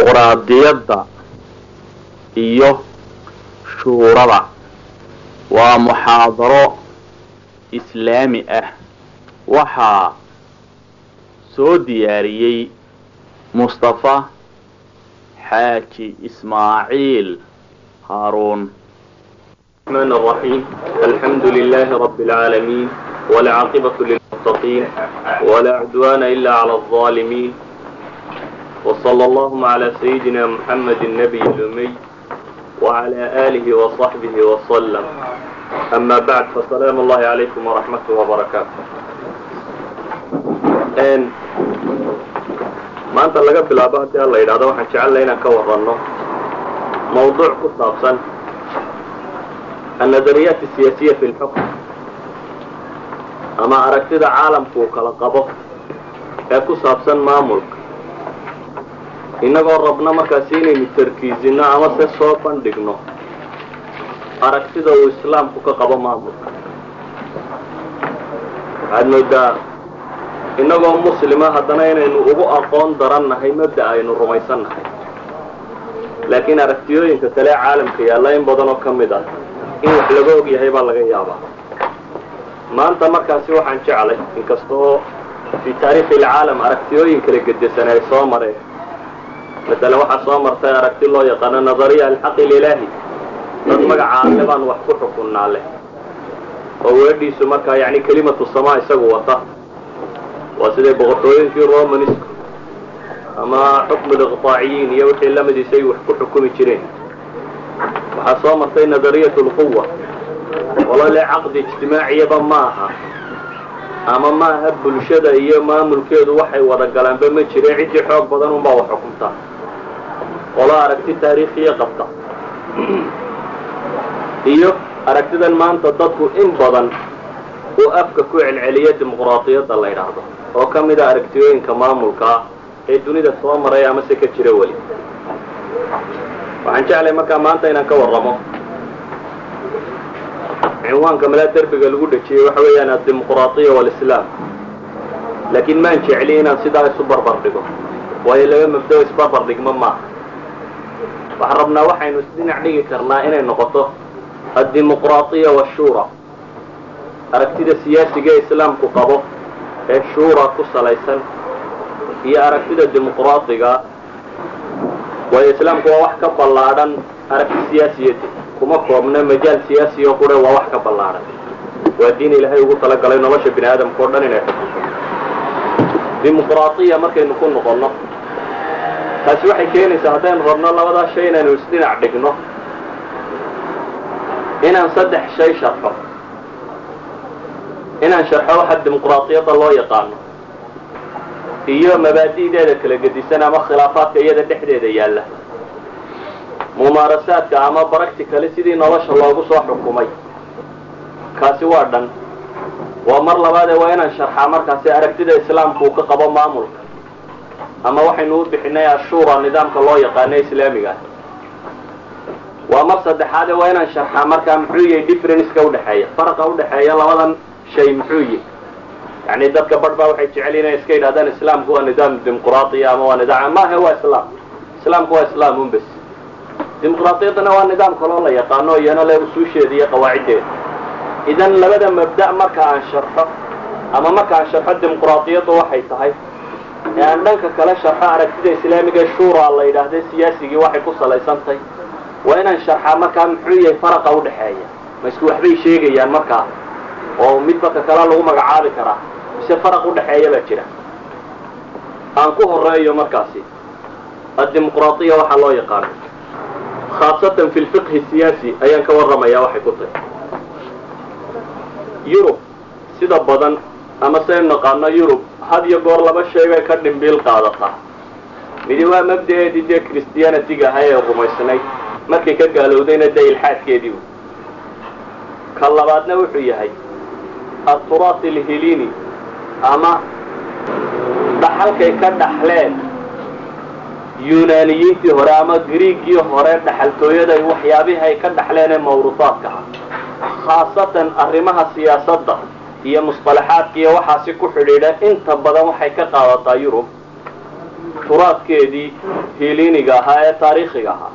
dimuqraadiyadda iyo shuurada waa muxaadaro islaami ah waxaa soo diyaariyey mustafa xaaji ismaaciil haaruun الرحمن الرحيم الحمد لله رب العالمين والعاقبة للمتقين ولا عدوان إلا على الظالمين وصلى اللهم على سيدنا محمد النبي الأمي وعلى آله وصحبه وسلم أما بعد فسلام الله عليكم ورحمته وبركاته n maanta laga bilaabo haddii alla yidhahdo waxaan jecellay inaan ka waranno mawduuc ku saabsan annadariyaat asiyaasiya fi lxukm ama aragtida caalamku uu kala qabo ee ku saabsan maamulka innagoo rabno markaasi inaynu tarkiisino ama se soo bandhigno aragtida uu islaamku ka qabo maamulka waxaad moodaa innagoo muslima haddana inaynu ugu aqoon darannahay mabda aynu rumaysannahay laakiin aragtiyooyinka kale caalamka yaalla in badan oo ka mid ah in wax laga og yahay baa laga yaabaa. Maanta markaasi waxaan jeclay inkastoo fii taariikhi ilcaalam aragtiyooyin kala gedesan ay soo mareen masalan waxaa soo martay aragti loo yaqaano nadariya alxaqi ililaahi dad magaca alle baan wax ku xukunnaa leh. Oo weedhiisu markaa yacni kelimatu samaa isagu wata. Waa siday boqortooyinkii romanisku ama xukmu liqtaaciyiin iyo wixii ay wax ku xukumi jireen. Waxaa soo martay nadariyat lquwa walole caqdi ijtimaaciyaba ma aha ama ma aha bulshada iyo maamulkeedu waxay wada galaanba ma jire ciddii xoog badan unbaa wax xukuntaa qolo aragti taariikhiya qabta. Iyo aragtidan maanta dadku in badan uu afka ku celceliyo dimuqraadiyadda la ydhaahdo oo ka mida aragtiyooyinka maamulkaa ee dunida soo maray ama se ka jira weli. Waxaan jeclay markaa maanta inaan ka warramo cinwaanka malaa derbiga lagu dhejiyey waxa weeyaan addimuqraadiya walislaam laakiin maan jecli inaan sidaa isu barbar dhigo. Waayo laba mabdao isbarbar dhigmo maaha waxaan rabnaa waxaynu isdhinac dhigi karnaa inay noqoto addimuqraadiya washuura aragtida siyaasiga islaamku qabo ee shuura ku salaysan iyo aragtida dimuqraadiga waayo islaamku waa wax ka ballaadhan aragti siyaasiyadi kuma koobna majaal siyaasi oo qura waa wax ka ballaadhan waa diin ilaahay ugu talagalay nolosha bini aadamka o dhan inay xukunto dimuqraadiya markaynu ku noqonno taasi waxay keenaysaa haddaynu rabno labadaa shay inaynu isdhinac dhigno inaan saddex shay sharxo inaan sharxo waxa dimuqraadiyadda loo yaqaano iyo mabaadi'deeda kala gedisan ama khilaafaadka iyada dhexdeeda yaalla mumaarasaadka ama baracticali sidii nolosha loogu soo xukumay. Kaasi waa dhan. Waa mar labaadee waa inaan sharxaa markaasi aragtida islaamku uu ka qabo maamulka. Ama waxaynu u bixinay ashuura nidaamka loo yaqaano islaamiga. Waa mar saddexaadee waa inaan sharxaa markaa muxuu yahay differenceka udhexeeya faraqa udhexeeya labadan shay muxuu yihi yani dadka barh baa waxay jecel inay iska yidhahdaan islaamku waa nidaam dimuqraadiya ama waa nidaam maahe waa islaam. Islaamku waa islaam un bes dimuqraadiyaddana waa nidaam kaloo la yaqaano iyana le usuusheeda iyo qawaaciddeeda. Idan labada mabda marka aan sharxo ama marka aan sharxo dimuqraadiyaddu waxay tahay ee aan dhanka kale sharxo aragtida islaamiga shura la yidhaahda siyaasigii waxay ku salaysantahay waa inaan sharxaa markaa muxuu yahay faraqa udhexeeya ma isku waxbay sheegayaan markaa oo midba ka kale lagu magacaabi karaa mise faraq udhexeeya baa jira. Aan ku horeeyo markaasi addimuqraadiya waxaa loo yaqaano khaasatan fi lfiqhi siyaasi ayaan ka warramayaa waxay ku tahay. Yurub sida badan ama saynu naqaano yurub had iyo goor laba shay bay ka dhimbiil qaadataa midi waa mabda'eedii dee christianitiga ahay ee rumaysnayd markay ka gaalowdayna dee ilxaadkeedii ka labaadna wuxuu yahay aturaat alhilini ama dhaxalkay ka dhaxleen yunaaniyiintii hore ama griigii hore dhaxaltooyada waxyaabihii ay ka dhaxleen ee mawruusaadka ah. Khaasatan arrimaha siyaasadda iyo musطalaxaadka iyo waxaasi ku xidhiidha inta badan waxay ka qaadataa yurub. Turaadkeedii hiliniga ahaa ee taariikhiga ahaa.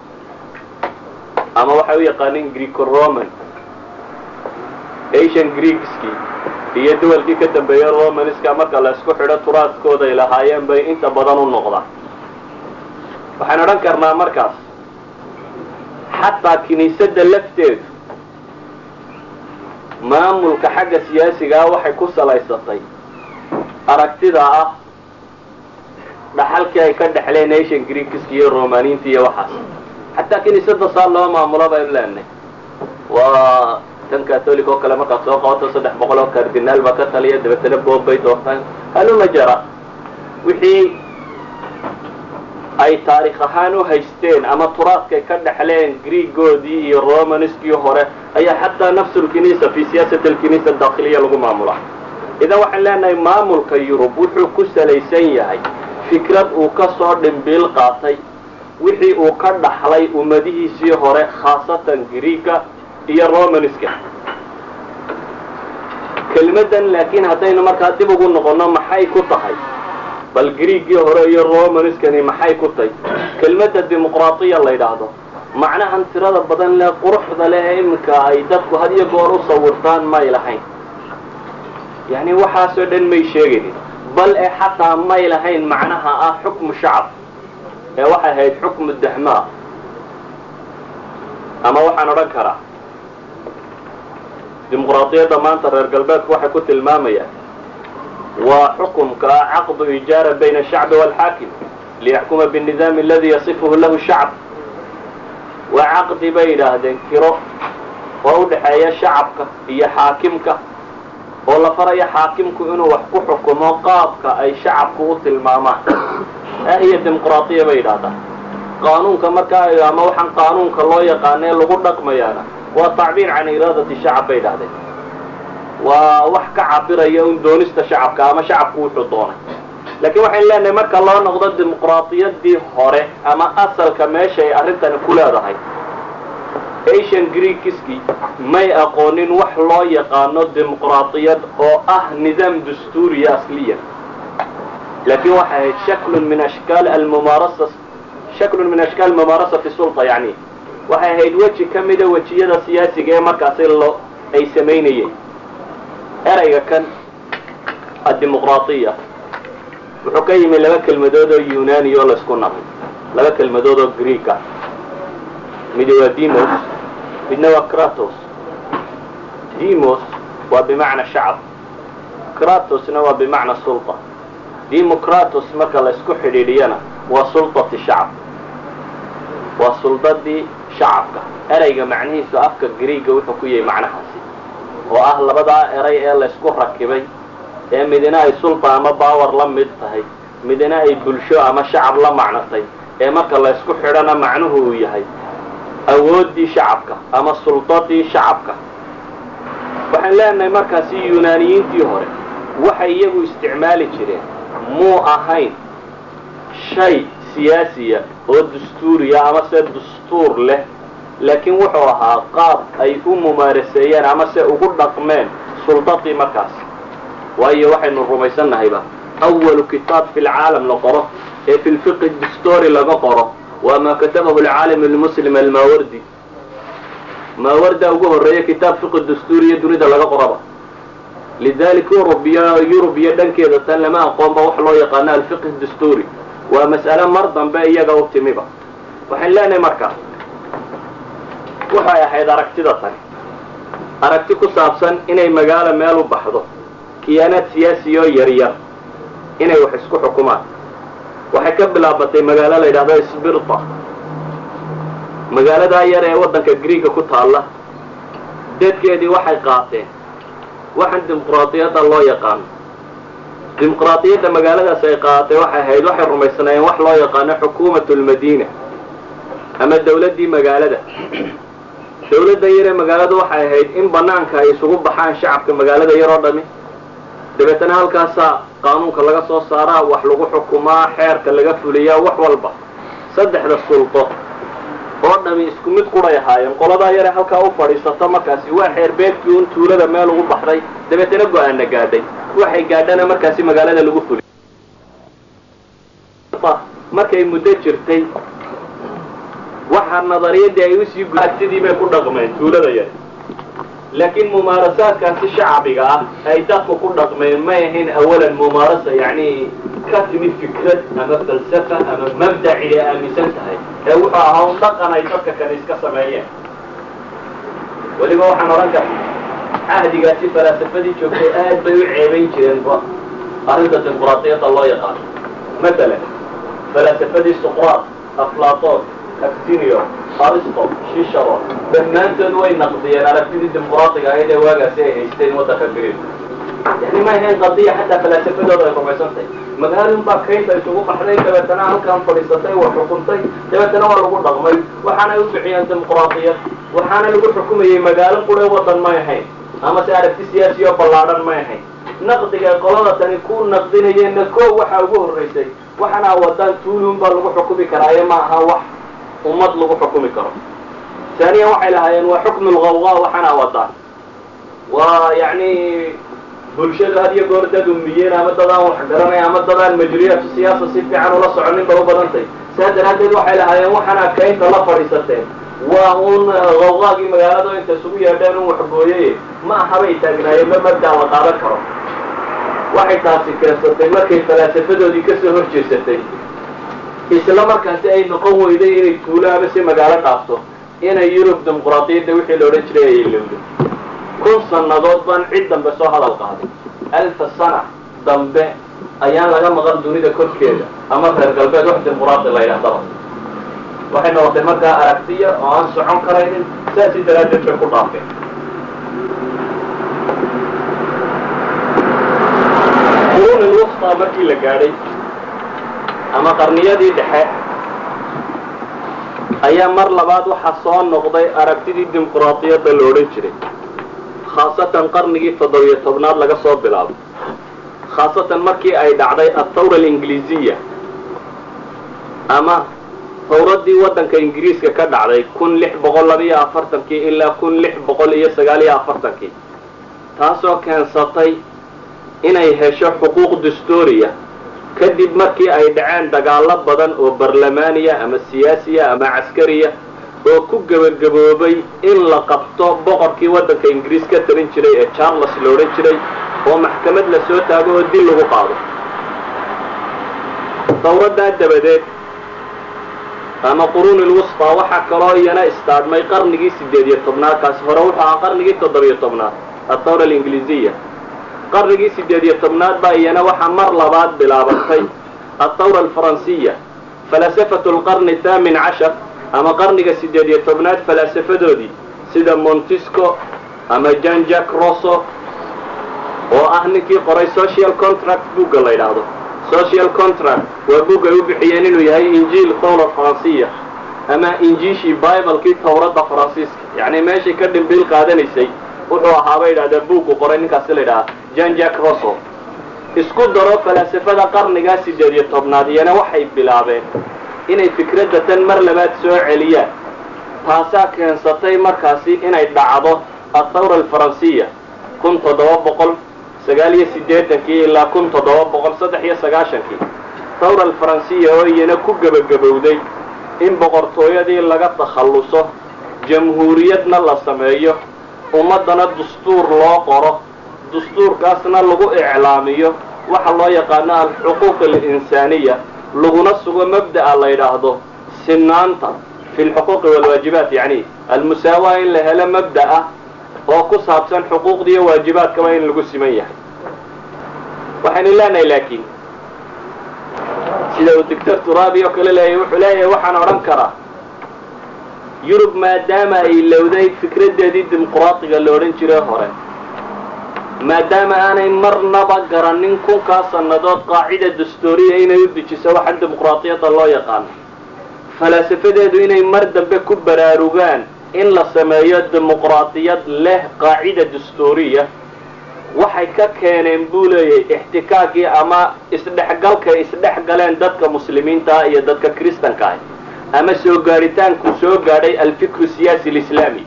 Ama waxay u yaqaaneen greco roman. Asian greekskii iyo duwalkii ka dambeeyey romanska marka la isku xidho turaadkooday lahaayeen bay inta badan u noqdaan waxaan odhan karnaa markaas. Xataa kiniisadda lafteedu maamulka xagga siyaasigaa waxay ku salaysatay. Aragtida ah dhaxalkii ay ka dhexleen asian greekska iyo romaniinta iyo waxaas. Xataa kiniisadda saa loo maamulo baynu leenahay waa tan catholic oo kale markaad soo qabato saddex boqol oo cardinaal baa ka taliya dabeetana boob bay doortaan haluma jara. Wixii ay taarikh ahaan u haysteen ama turaadkay ka dhexleen greegoodii iyo romanskii hore ayaa xataa nafsu lkinisa fi siyaasat alkinisa dakhiliya lagu maamulaa. Idan waxaan leenahay maamulka yurub wuxuu ku salaysan yahay fikrad uu ka soo dhimbiil qaatay wixii uu ka dhaxlay ummadihiisii hore khaasatan greega iyo romanska kelmadan laakiin haddaynu markaa dib ugu noqonno maxay ku tahay bal greegii hore iyo romanskani maxay ku tahay kelmadda dimuqraatiya la yidhaahdo. Macnahan tirada badan leh quruxda leh ee iminka ay dadku had iyo goor u sawirtaan may lahayn. Yacni waxaasoo dhan may sheegaynin. Bal ee xataa may lahayn macnaha ah xukmu shacab ee waxay ahayd xukmu daxmaa ama waxaan odhan karaa dimuqraadiyadda maanta reer galbeedku waxay ku tilmaamayaan waa xukumka caqdu ijaara bayna ashacbi waalxaakim liyaxkuma biاnidaami aladi yasifuhu lahu shacb waa caqdi bay yidhaahdeen kiro oo u dhexeeya shacabka iyo xaakimka oo la faraya xaakimku inuu wax ku xukumo qaabka ay shacabku u tilmaamaan. Ah iyo dimuqraadiya bay yidhahdaan qaanuunka markaa ama waxaan qaanuunka loo yaqaana ee lagu dhaqmayaana waa tacbiir can iraadati shacab bay yidhahdeen waa wax ka cabiraya un doonista shacabka ama shacabku wuxuu doonay. Laakiin waxaynu leenahay marka loo noqdo dimuqraadiyadii hore ama asalka meesha ay arrintani ku leedahay asian greekiski may aqoonin wax loo yaqaano dimuqraadiyad oo ah nidaam dastuuriya asliyan laakiin waxay ahayd shaklun min ashkaal almumaarasa shaklun min ashkaal mumaarasati sulta yani waxay ahayd weji ka mida wejiyada siyaasiga ee markaasi lo ay samaynayeen erayga kan addimuqraadiya wuxuu ka yimi laba kelmadood oo yunani oo laysku naqay laba kelmadood oo greek ah midi waa demos midna waa kratos. Demos waa bimacna shacab. Kratosna waa bimacna sulta. Democratos marka laysku xidhiidhiyana waa sultati shacab. Waa suldadii shacabka. Erayga macnihiisu afka greega wuxuu ku yahay macnahaasi oo ah labadaa eray ee laysku rakibay ee midina ay sulta ama baawer la mid tahay midina ay bulsho ama shacab la macnatay ee marka laysku xidhana macnuhu uu yahay awooddii shacabka ama suldadii shacabka. Waxaan leenahay markaasi yunaaniyiintii hore waxay iyagu isticmaali jireen muu ahayn shay siyaasiya oo dastuuriya ama se dastuur leh laakiin wuxuu ahaa qaab ay u mumaaraseeyeen ama se ugu dhaqmeen suldadii markaas. Waayo waxaynu rumaysannahayba awalu kitaab fi lcaalam la qoro ee fi lfiqi dastory laga qoro waa maa katabahu alcaalim almuslim almaawardi. Maawarda ugu horreeya kitaab fiqi dastuuriya dunida laga qoraba lidalik yurubiya yurub iyo dhankeeda tan lama aqoonba wax loo yaqaano alfiqi dastuuri. Waa mas'ale mar dambe iyaga u timiba. Waxaan leenahay markaa waxay ahayd aragtida tani. Aragti ku saabsan inay magaalo meel u baxdo kiyaanaad siyaasi oo yaryar inay wax isku xukumaan. Waxay ka bilaabatay magaalo la yidhahdo sbirta. Magaaladaa yar ee waddanka greega ku taalla dadkeedii waxay qaateen waxaan dimuqraadiyadda loo yaqaano dimuqraadiyadda magaaladaas ay qaadatay waxay ahayd waxay rumaysnaayeen wax loo yaqaano xukuumat lmadiina ama dawladdii magaalada dawladda yar ee magaalada waxay ahayd in banaanka ay isugu baxaan shacabka magaalada yar oo dhami. Dabeetana halkaasaa qaanuunka laga soo saaraa wax lagu xukumaa xeerka laga fuliyaa wax walba. Saddexda suldo oo dhami isku mid quray ahaayeen. Qoladaa yare halkaa u fadhiisato markaasi waa xeer beegtii un tuulada meel ugu baxday dabeetana go'aana gaadhay. Waxay gaadhana markaasi magaalada lagu fuliy markay muddo jirtay waxaa nadariyadii ay u sii aragtidii bay ku dhaqmeen tuulada yar. Laakiin mumaarasaadkaasi shacbiga ah ay dadku ku dhaqmeen may ahayn awalan mumaarasa yacni ka timid fikrad ama falsafa ama mabdac inay aaminsan tahay. Ee wuxuu ahaa un dhaqan ay dadka kale iska sameeyeen. Weliba waxaan odhan kara cahdigaasi falaasafadii joogtay aad bay u ceebayn jireen arrinta dimuqraadiyadda loo yaqaano matalan falaasafadii suqraat aflaton actinio aristo shisharo dhammaantood way naqdiyeen aragtidii dimuqraadiga ahayd ee waagaasi ay haysteen waddanka greek yani ma ahayn qadiya xataa falaasafadooda ay rumaysantahay magaalin baa kaynta isugu qaxday dabeetana halkan fadhiisatay waa xukuntay dabeetana waa lagu dhaqmay. Waxaanay u bixiyeen dimuqraadiyad waxaana lagu xukumayey magaalo qure waddan may ahayn ama se aragti siyaasi oo ballaadhan may ahayn. Naqdiga qolada tani ku naqdinayeenna koo waxaa ugu horraysay waxaana wadaan tuulun baa lagu xukumi karaaye ma aha wax ummad lagu xukumi karo. Taaniyan waxay lahaayeen waa xukmu lqawqa waxaana wadaan waa yacni bulshadu had iyo goor dad umiyeen ama dad aan wax garanay ama dad aan majriyaatu siyaasa si fiican ula soconin bay u badantay. Saa daraaddeed waxay lahaayeen waxaana kaynta la fadhiisateen. Waa uun qawqaagii magaalada inta isugu yeedheen un waxgooyay ma ahabay taagnaayeen ma mabdaa la qaadan karo. Waxay taasi keensatay markay falaasafadoodii ka soo hor jeesatay isla markaasi ay noqon weyday inay tuulo ama si magaalo dhaafto. Inay yurub dimuqraadiyadda wixii la odhan jiray ay ilowdo kun sannadood baan cid dambe soo hadal qaaday. Alfa sana dambe ayaan laga maqan dunida korkeeda ama reer galbeed wax dimuqraadi la yidhahdaba waxay noqotay markaa aragtiya oo aan socon karaynin saasi daraaddeed bay ku dhaafeen. Markii la gaadhay ama qarniyadii dhexe ayaa mar labaad waxaa soo noqday aragtidii dimuqraadiyadda la odhan jiray khaasatan qarnigii toddobiyo tobnaad laga soo bilaabo khaasatan markii ay dhacday athawra alingiliisiya ama hawraddii waddanka ingiriiska ka dhacday kun lix boqol labiyo afartankii ilaa kun lix boqol iyo sagaal iyo afartankii taasoo keensatay inay hesho xuquuq dastuuriya kadib markii ay dhaceen dagaallo badan oo barlamaaniya ama siyaasiya ama caskariya oo ku gebagaboobay in la qabto boqorkii waddanka ingiriis ka tarin jiray ee charles la odhan jiray oo maxkamad la soo taago oo dil lagu qaado. Dawraddaa dabadeed ama quruuni lwustaa waxaa kaloo iyana istaadhmay qarnigii siddeed iyo tobnaad kaasi hore wuxuu ahaa qarnigii toddobiyo tobnaad athawra alingiliisiya qarnigii siddeed iyo tobnaad baa iyana waxaa mar labaad bilaabatay. Athawra alfaransiya falasafatu alqarni athaamin cashar ama qarniga siddeed iyo tobnaad falaasafadoodii sida montisco ama jan jack rosso oo ah ninkii qoray social contract bugga la yidhaahdo. Social contract waa bug ay u bixiyeen inuu yahay injiil thawra faransiya ama injiishii biblekii tawradda faransiiska. Yacni meeshay ka dhimbiil qaadanaysay wuxuu ahaaba yidhahdaa buuggu qoray ninkaasi la yidhahaa jan jack rosso isku daro falaasafada qarnigaa siddeed iyo tobnaad iyana waxay bilaabeen inay fikradda tan mar labaad soo celiyaan. Taasaa keensatay markaasi inay dhacdo athawra alfaransiya kun toddoba boqol sagaal iyo siddeetankii ilaa kun toddoba boqol saddex iyo sagaashankii. Thawra alfaransiya oo iyana ku gebagabowday in boqortooyadii laga takhalluso jamhuuriyadna la sameeyo ummaddana dastuur loo qoro. Dastuurkaasna lagu iclaamiyo. Waxa loo yaqaano alxuquuq alinsaaniya laguna sugo mabda'a la yidhaahdo. Sinaanta fi lxuquuqi walwaajibaat yacni almusaawaa in la helo mabda'a oo ku saabsan xuquuqda iyo waajibaadkaba in lagu siman yahay. Waxaynu leenahay laakiin. Sida uu doctor turabi oo kale leeyahy wuxuu leeyahay waxaan odhan karaa yurub maadaama ay lowday fikraddeedii dimuqraadiga la odhan jiray hore. Maadaama aanay marnaba garanin kunkaa sannadood qaacida dastuuriya inay u dejiso waxa dimuqraadiyadda loo yaqaano falaasafadeedu inay mar dambe ku baraarugaan in la sameeyo dimuqraadiyad leh qaacida dastuuriya. Waxay ka keeneen buu leeyahay ixtikaakii ama isdhexgalkay isdhex galeen dadka muslimiintaa iyo dadka kristanka ah ama soo gaadhitaanku soo gaadhay alfikru siyaasi alislaami.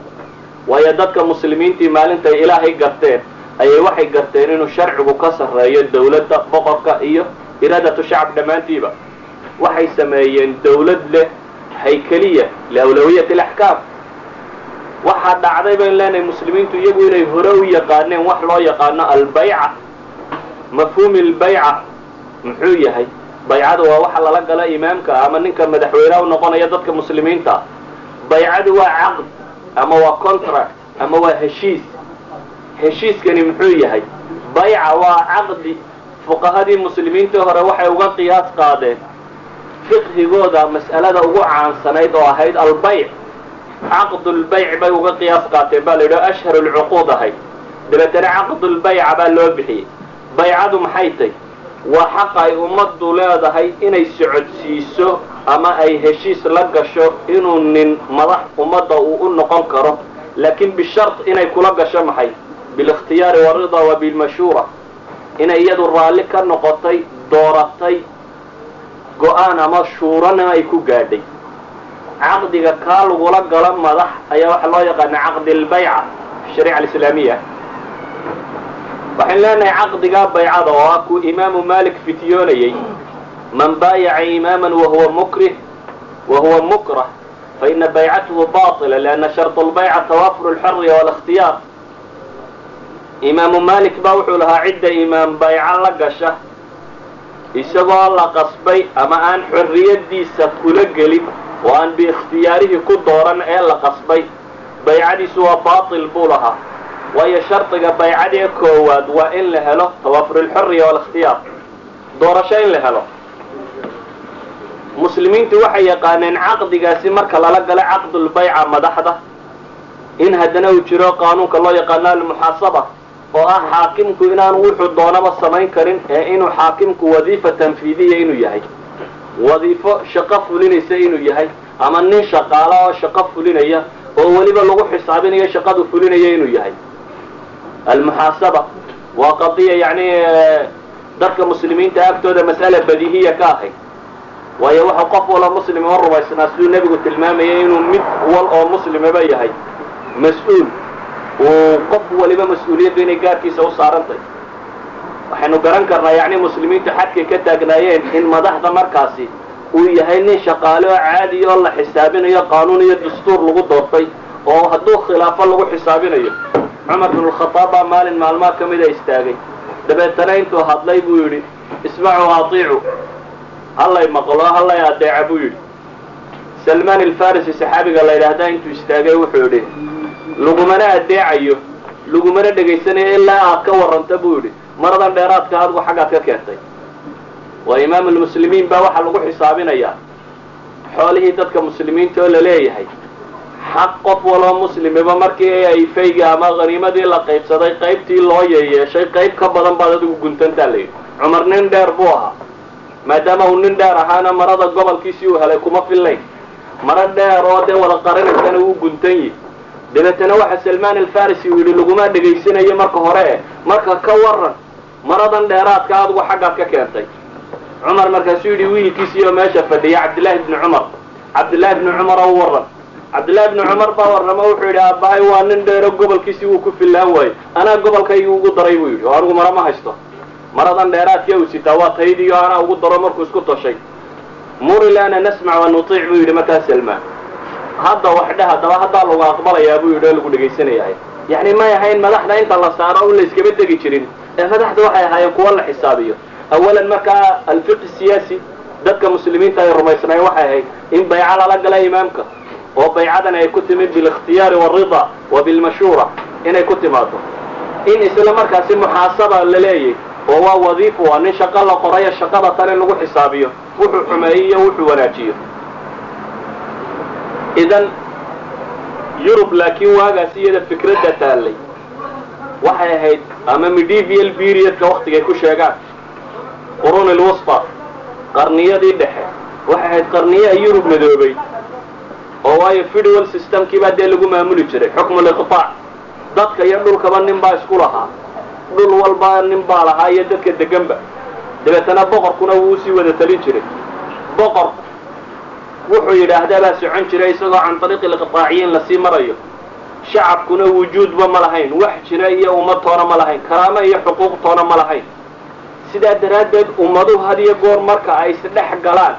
Waayo dadka muslimiintii maalintay ilaahay garteen ayay waxay garteen inuu sharcigu ka sarreeyo dawladda boqorka iyo iraadatu shacab dhammaantiiba. Waxay sameeyeen dawlad leh haykeliya liawlawiyat alaxkaam. Waxaa dhacday baynu leenahay muslimiintu iyagu inay hore u yaqaaneen wax loo yaqaano albayca. Mafhuumi albayca muxuu yahay baycadu waa waxa lala gala imaamka ama ninka madaxweyneha u noqonaya dadka muslimiinta. Baycadu waa caqd ama waa contract ama waa heshiis. Heshiiskani muxuu yahay? Bayca waa caqdi. Fuqahadii muslimiintii hore waxay uga qiyaas qaadeen fiqhigooda mas'alada ugu caansanayd oo ahayd albayc caqdulbayc bay uga qiyaas qaateen baa la yidhi ashhar lcuquud ahayd. Dabeetana caqdulbayca baa loo bixiyey. Baycadu maxay tay waa xaqa ay ummaddu leedahay inay socodsiiso ama ay heshiis la gasho inuu nin madax ummadda uu u noqon karo. Laakiin bishart inay kula gasho maxay? Bilikhtiyaari warida wa bilmashuura inay iyadu raalli ka noqotay dooratay go'aan ama shuurana ay ku gaadhay. Caqdiga kaa lagula galo madax ayaa waxaa loo yaqaana caqdi albayca shariica alislaamiya waxaynu leenahay caqdigaa baycada oo ah kuu imaamu malik fityoonayey man baayaca imaaman wahuwa mukrih wahuwa mukrah faina baycatuhu baطila lianna sharط lbayca tawafur اlxorriya wاlاkhtiyaar imaamu malik baa wuxuu lahaa cidda imaam bayco la gasha isagoo la qasbay ama aan xorriyadiisa kula gelin oo aan biikhtiyaarihii ku dooran ee la qasbay baycadiisu waa baatil buu lahaa waayo shardiga baycadee koowaad waa in la helo tawafur alxorriya walikhtiyaar doorasho in la helo. Muslimiintu waxay yaqaaneen caqdigaasi marka lala galo caqdulbayca madaxda. In haddana uu jiro qaanuunka loo yaqaano almuxaasaba oo ah xaakimku inaanu wuxuu doonaba samayn karin ee inuu xaakimku wadiifa tanfiidiya inuu yahay. Wadiifo shaqo fulinaysa inuu yahay ama nin shaqaala oo shaqo fulinaya oo weliba lagu xisaabinayo shaqadu fulinaya inuu yahay almuxaasaba waa qadiya yacni dadka muslimiinta agtooda mas'ala badiihiya ka ahayd waayo waxa qof walo muslim oo rumaysnaa siduu nebigu tilmaamayay inuu mid wal oo muslimaba yahay. Mas'uul. Uu qof waliba mas'uuliyaddu inay gaarkiisa u saarantay. Waxaynu garan karnaa yacni muslimiintu xadkay ka taagnaayeen in madaxda markaasi uu yahay nin shaqaale oo caadi oo la xisaabinayo qaanuun iyo dastuur lagu doortay oo hadduu khilaafo lagu xisaabinayo cumar bin alkhadaab baa maalin maalmaha ka mida istaagay. Dabeetana intuu hadlay buu yidhi ismacuu atiicu hallay maqlo hallay adeeca buu yidhi. Salmaan alfarisi saxaabiga la yidhaahdaa intuu istaagay wuxuu yidhi lagumana adeecayo lagumana dhegaysanayo ilaa aad ka warranta buu yidhi. Maradan dheeraadka adigu xaggaad ka keentay. Waa imaam almuslimiin baa waxaa lagu xisaabinayaa xoolihii dadka muslimiinta oo la leeyahay xaq qof waloo muslimiba markii ay faygi ama haniimadii la qaybsaday qaybtii loo yeyeeshay qayb ka badan baad adigu guntantaa la yidhi cumar nin dheer buu ahaa. Maadaama uu nin dheer ahaana marada gobolkiisii uu helay kuma fillayn maro dheer oo dee wada qarinaysana uu guntan yihi dabeetana waxa salmaan alfarisi uu yidhi laguma dhegaysanayo marka hore e marka ka waran maradan dheeraadka adigu xaggaad ka keentay. Cumar markaasuu yidhi wiilkiisiioo meesha fadhiya cabdillaahi bni cumar. Cabdillaahi bni cumar oo warran cabdillaahi bni cumar baa warramo wuxuu yidhi aabbahay waa nin dheero gobolkiisii wuu ku fillaan waayo anaa gobolkaygii ugu daray buu yidhi. Oo anigu mara ma haysto. Maradan dheeraadkii uu sitaa waa taydiio anaa ugu daro markuu isku toshay. Mur ilaana nasmac wa nutiic buu yidhi markaa salmaan hadda wax dheh haddaba haddaa lagu aqbalayaa buu yidhi oo lagu dhegaysanayay. Yacni may ahayn madaxda inta la saaro un la iskaba tegi jirin. Ee madaxda waxay ahaayeen kuwa la xisaabiyo. Awalan markaa alfiqi siyaasi dadka muslimiinta ay rumaysnayen waxay ahayd in bayco lala gala imaamka oo baycadan ay ku timid bilikhtiyaari waalrida wa bilmashuura inay ku timaado in isla markaasi muxaasaba la leeyay oo waa wadiifo waa nin shaqo la qorayo shaqada tan lagu xisaabiyo wuxuu xumeeyo iyo wuxuu wanaajiyo. Idan yurub laakiin waagaas iyada fikradda taallay. Waxay ahayd ama medieval periodka waktigay ku sheegaan. Qurun ilwusfa qarniyadii dhexe. Waxay ahayd qarniyaha yurub madoobay oo waayo federal systemkii baa dee lagu maamuli jiray xukmu liqtaac. Dadka iyo dhulkaba nin baa isku lahaa. Dhul walba nin baa lahaa iyo dadka deganba. Dabeetana boqorkuna wuu u sii wada talin jiray. Boqor wuxuu yidhaahdaa baa socon jiray isagoo can ariiqi liqtaaciyiin la sii marayo. Shacabkuna wujuudba ma lahayn wax jira iyo ummad toona ma lahayn karaamo iyo xuquuq toona ma lahayn. Sidaa daraaddeed ummaduhu had iyo goor marka ay isdhex galaan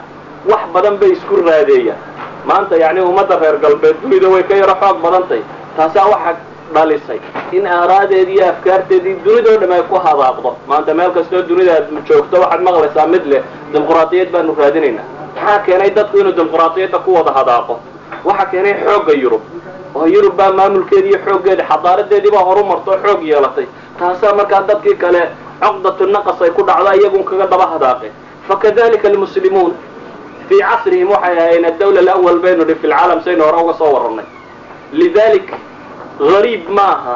wax badan bay isku raadeeyaan maanta yacni ummadda reer galbeed dunida way ka yaro xoog badantay taasaa waxa dhalisay in aaraadeedii iyo afkaarteedii dunidao dham ay ku hadaaqdo maanta meel kastoo dunida aad joogto waxaad maqlaysaa mid leh dimuqraadiyad baanu raadinaynaa. Maxaa keenay dadku inuu dimuqraadiyadda ku wada hadaaqo waxaa keenay xoogga yurub. Oo yurub baa maamulkeedi iyo xooggeedi xadaaradeedii baa horu marto oo xoog yeelatay. Taasaa markaa dadkii kale coqdatu naqas ay ku dhacdo iyagun kaga daba hadaaqeen fakadalika almuslimuun fii casrihim waxay ahaayeen addawla alawal baynu dhi fi saynu hore uga soo warrannay lidalik gariib ma aha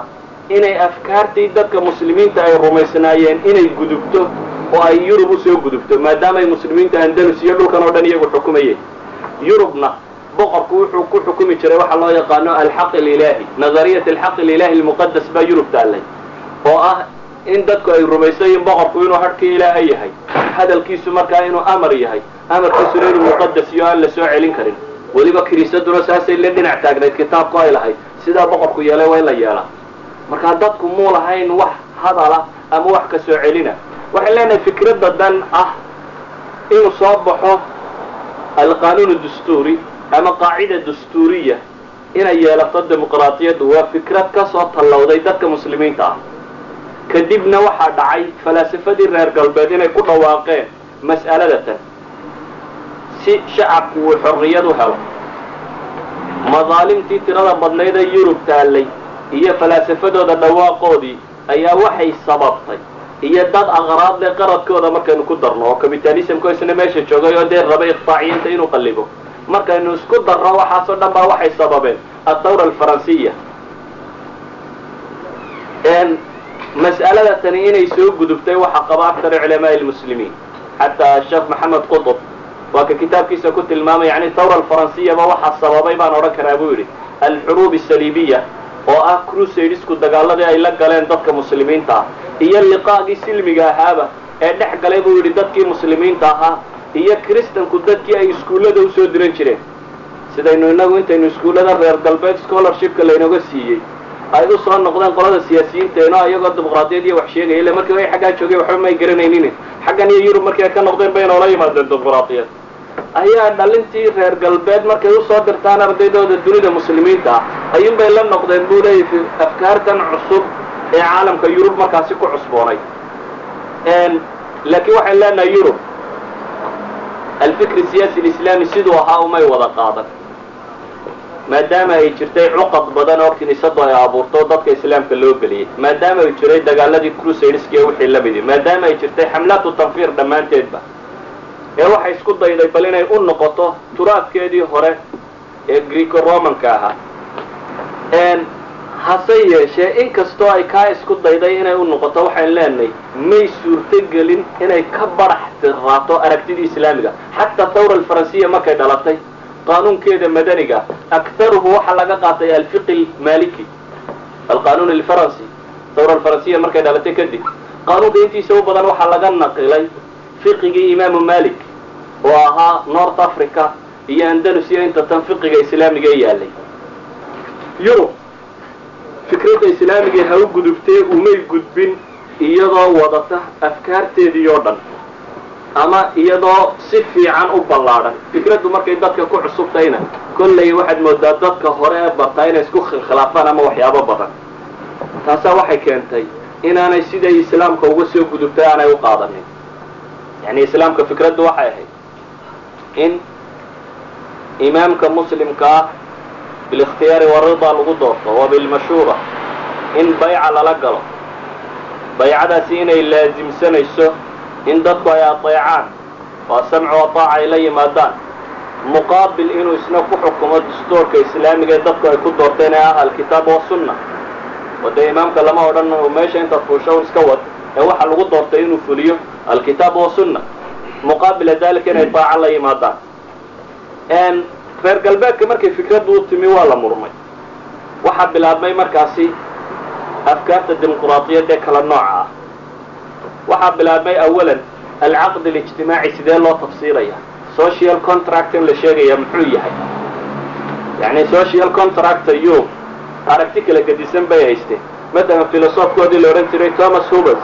inay afkaartii dadka muslimiinta ay rumaysnaayeen inay gudubto oo ay yurub u soo gudubto maadaamaay muslimiinta andalus iyo dhulkan oo dhan iyagu xukumayeen yurubna boqorku wuxuu ku xukumi jiray waxa loo yaqaano alxaq alilaahi nazariyat alxaq alilahi almuqadas baa yurub taallay oo ah in dadku ay rumaysayiin boqorku inuu hadhkii ilaahay yahay. Hadalkiisu markaa inuu amar yahay. Amarkiisuna inuu muqadas iyo aan la soo celin karin. Weliba kiniisaduna saasay la dhinac taagnayd kitaabku ay lahayd. Sidaa boqorku yeelay waa in la yeelaa. Markaa dadku muu lahayn wax hadala ama wax ka soo celina. Waxay leenahay fikradda dan ah inuu soo baxo alqanuun dastuuri ama qaacida dastuuriya inay yeelato dimuqraadiyaddu waa fikrad ka soo tallowday dadka muslimiinta ah kadibna waxaa dhacay falaasafadii reer galbeed inay ku dhawaaqeen mas'aladatan si shacabku uu xorriyad u helo. Madaalimtii tirada badnayd ee yurub taallay iyo falaasafadooda dhawaaqoodii ayaa waxay sababtay. Iyo dad aqraad leh qaradkooda markaynu ku darno oo capitalismko isna meesha joogay oo dee raba iqtaaciyiinta inuu qallibo. Markaynu isku darno waxaasoo dhan baa waxay sababeen athawra alfaransiya mas'alada tani inay soo gudubtay waxaa qaba aktar culamaai lmuslimiin xataa sheekh maxamed qutb waa ka kitaabkiisa ku tilmaamay yani thawra alfaransiyaba waxaa sababay baan odhan karaa buu yidhi alxuruub asaliibiya oo ah crusadesku dagaaladii ay la galeen dadka muslimiinta ah iyo liqaagii silmiga ahaaba ee dhex galay buu yidhi dadkii muslimiinta ahaa iyo kristanku dadkii ay iskuullada u soo diran jireen. Sidaynu inagu intaynu iskuullada reer galbeed scholarshipka laynaga siiyey ay u noqdeen qolada siyaasiyiinteeno iyagoo dimuqraadiyad iyo wax sheegaya markii way xaggaa joogeen waxba may garanaynin. Xaggan iyo yurub markii ay ka noqdeen bay noola yimaadeen dimuqraadiyad. Ayaa dhalintii reer galbeed markay u soo dirtaan ardaydooda dunida muslimiinta ah la noqdeen buu leeyahy afkaartan cusub ee caalamka yurub markaasi ku cusboonay. Laakiin waxaan leenahay yurub alfikri siyaasi alislaami siduu ahaa umay wada qaadan maadaama ay jirtay cuqad badan oo kiniisadu ay abuurto dadka islaamka loo geliyey maadaama ay jiray dagaaladii crusadeski ee wixii lamidi maadaama ay jirtay xamlaatu tanfiir dhammaanteedba. ee waxay isku dayday bal inay u noqoto turaadkeedii hore ee greco romanka ahaa hase yeeshee inkastoo ay kaa isku dayday inay u noqoto waxaan leenahay may suurtogelin inay ka barax tiraato aragtidii islaamiga. Xataa thawra alfaransiya markay dhalatay qaanuunkeeda madaniga aktaruhu waxaa laga qaatay alfiqi maliki alqanuun alfaransi thawra alfaransiya markay dhalatay kadib qaanuunka intiisa u badan waxaa laga naqilay fiqigii imaamu malik oo ahaa north africa iyo andalus iyo inta tan fiqiga islaamiga ee yaalay yurub fikradda islaamiga ha u gudubtee umay gudbin iyadoo wadata afkaarteedii oo dhan ama iyadoo si fiican u ballaadhan fikraddu markay dadka ku cusubtayna kollay waxaad moodaa dadka hore ee bartaa inay isku khilaafaan ama waxyaabo badan. Taasaa waxay keentay inaanay siday islaamka uga soo gudubtay aanay u qaadanin. Yani islaamka fikraddu waxay ahayd in imaamka muslimka ah bilikhtiyaari warida lagu doorto wa bilmashuura in bayca lala galo. Baycadaasi inay laasimsanayso in dadku ay adeecaan oo samcu ataaca ay la yimaadaan. Muqaabil inuu isna ku xukumo dastuurka islaamiga ee dadku ay ku doorteen ee ah alkitaab wasunna oo dee imaamka lama odhan meesha intaad fuusho iska wad ee waxaa lagu doortay inuu fuliyo alkitaab wasunna muqaabila dalika inay daaco la yimaadaan. Reer galbeedka markay fikraddu u timi waa la murmay. Waxaa bilaabmay markaasi afkaarta dimuqraadiyadda ee kala nooca ah waxaa bilaabmay awalan alcaqd alijtimaaci sidee loo tafsiiraya social contract in la sheegaya muxuu yahay? Yani social contracta yurub aragti kala gedisan bay haysteen matalan filosofkoodii la odhan jiray thomas hubers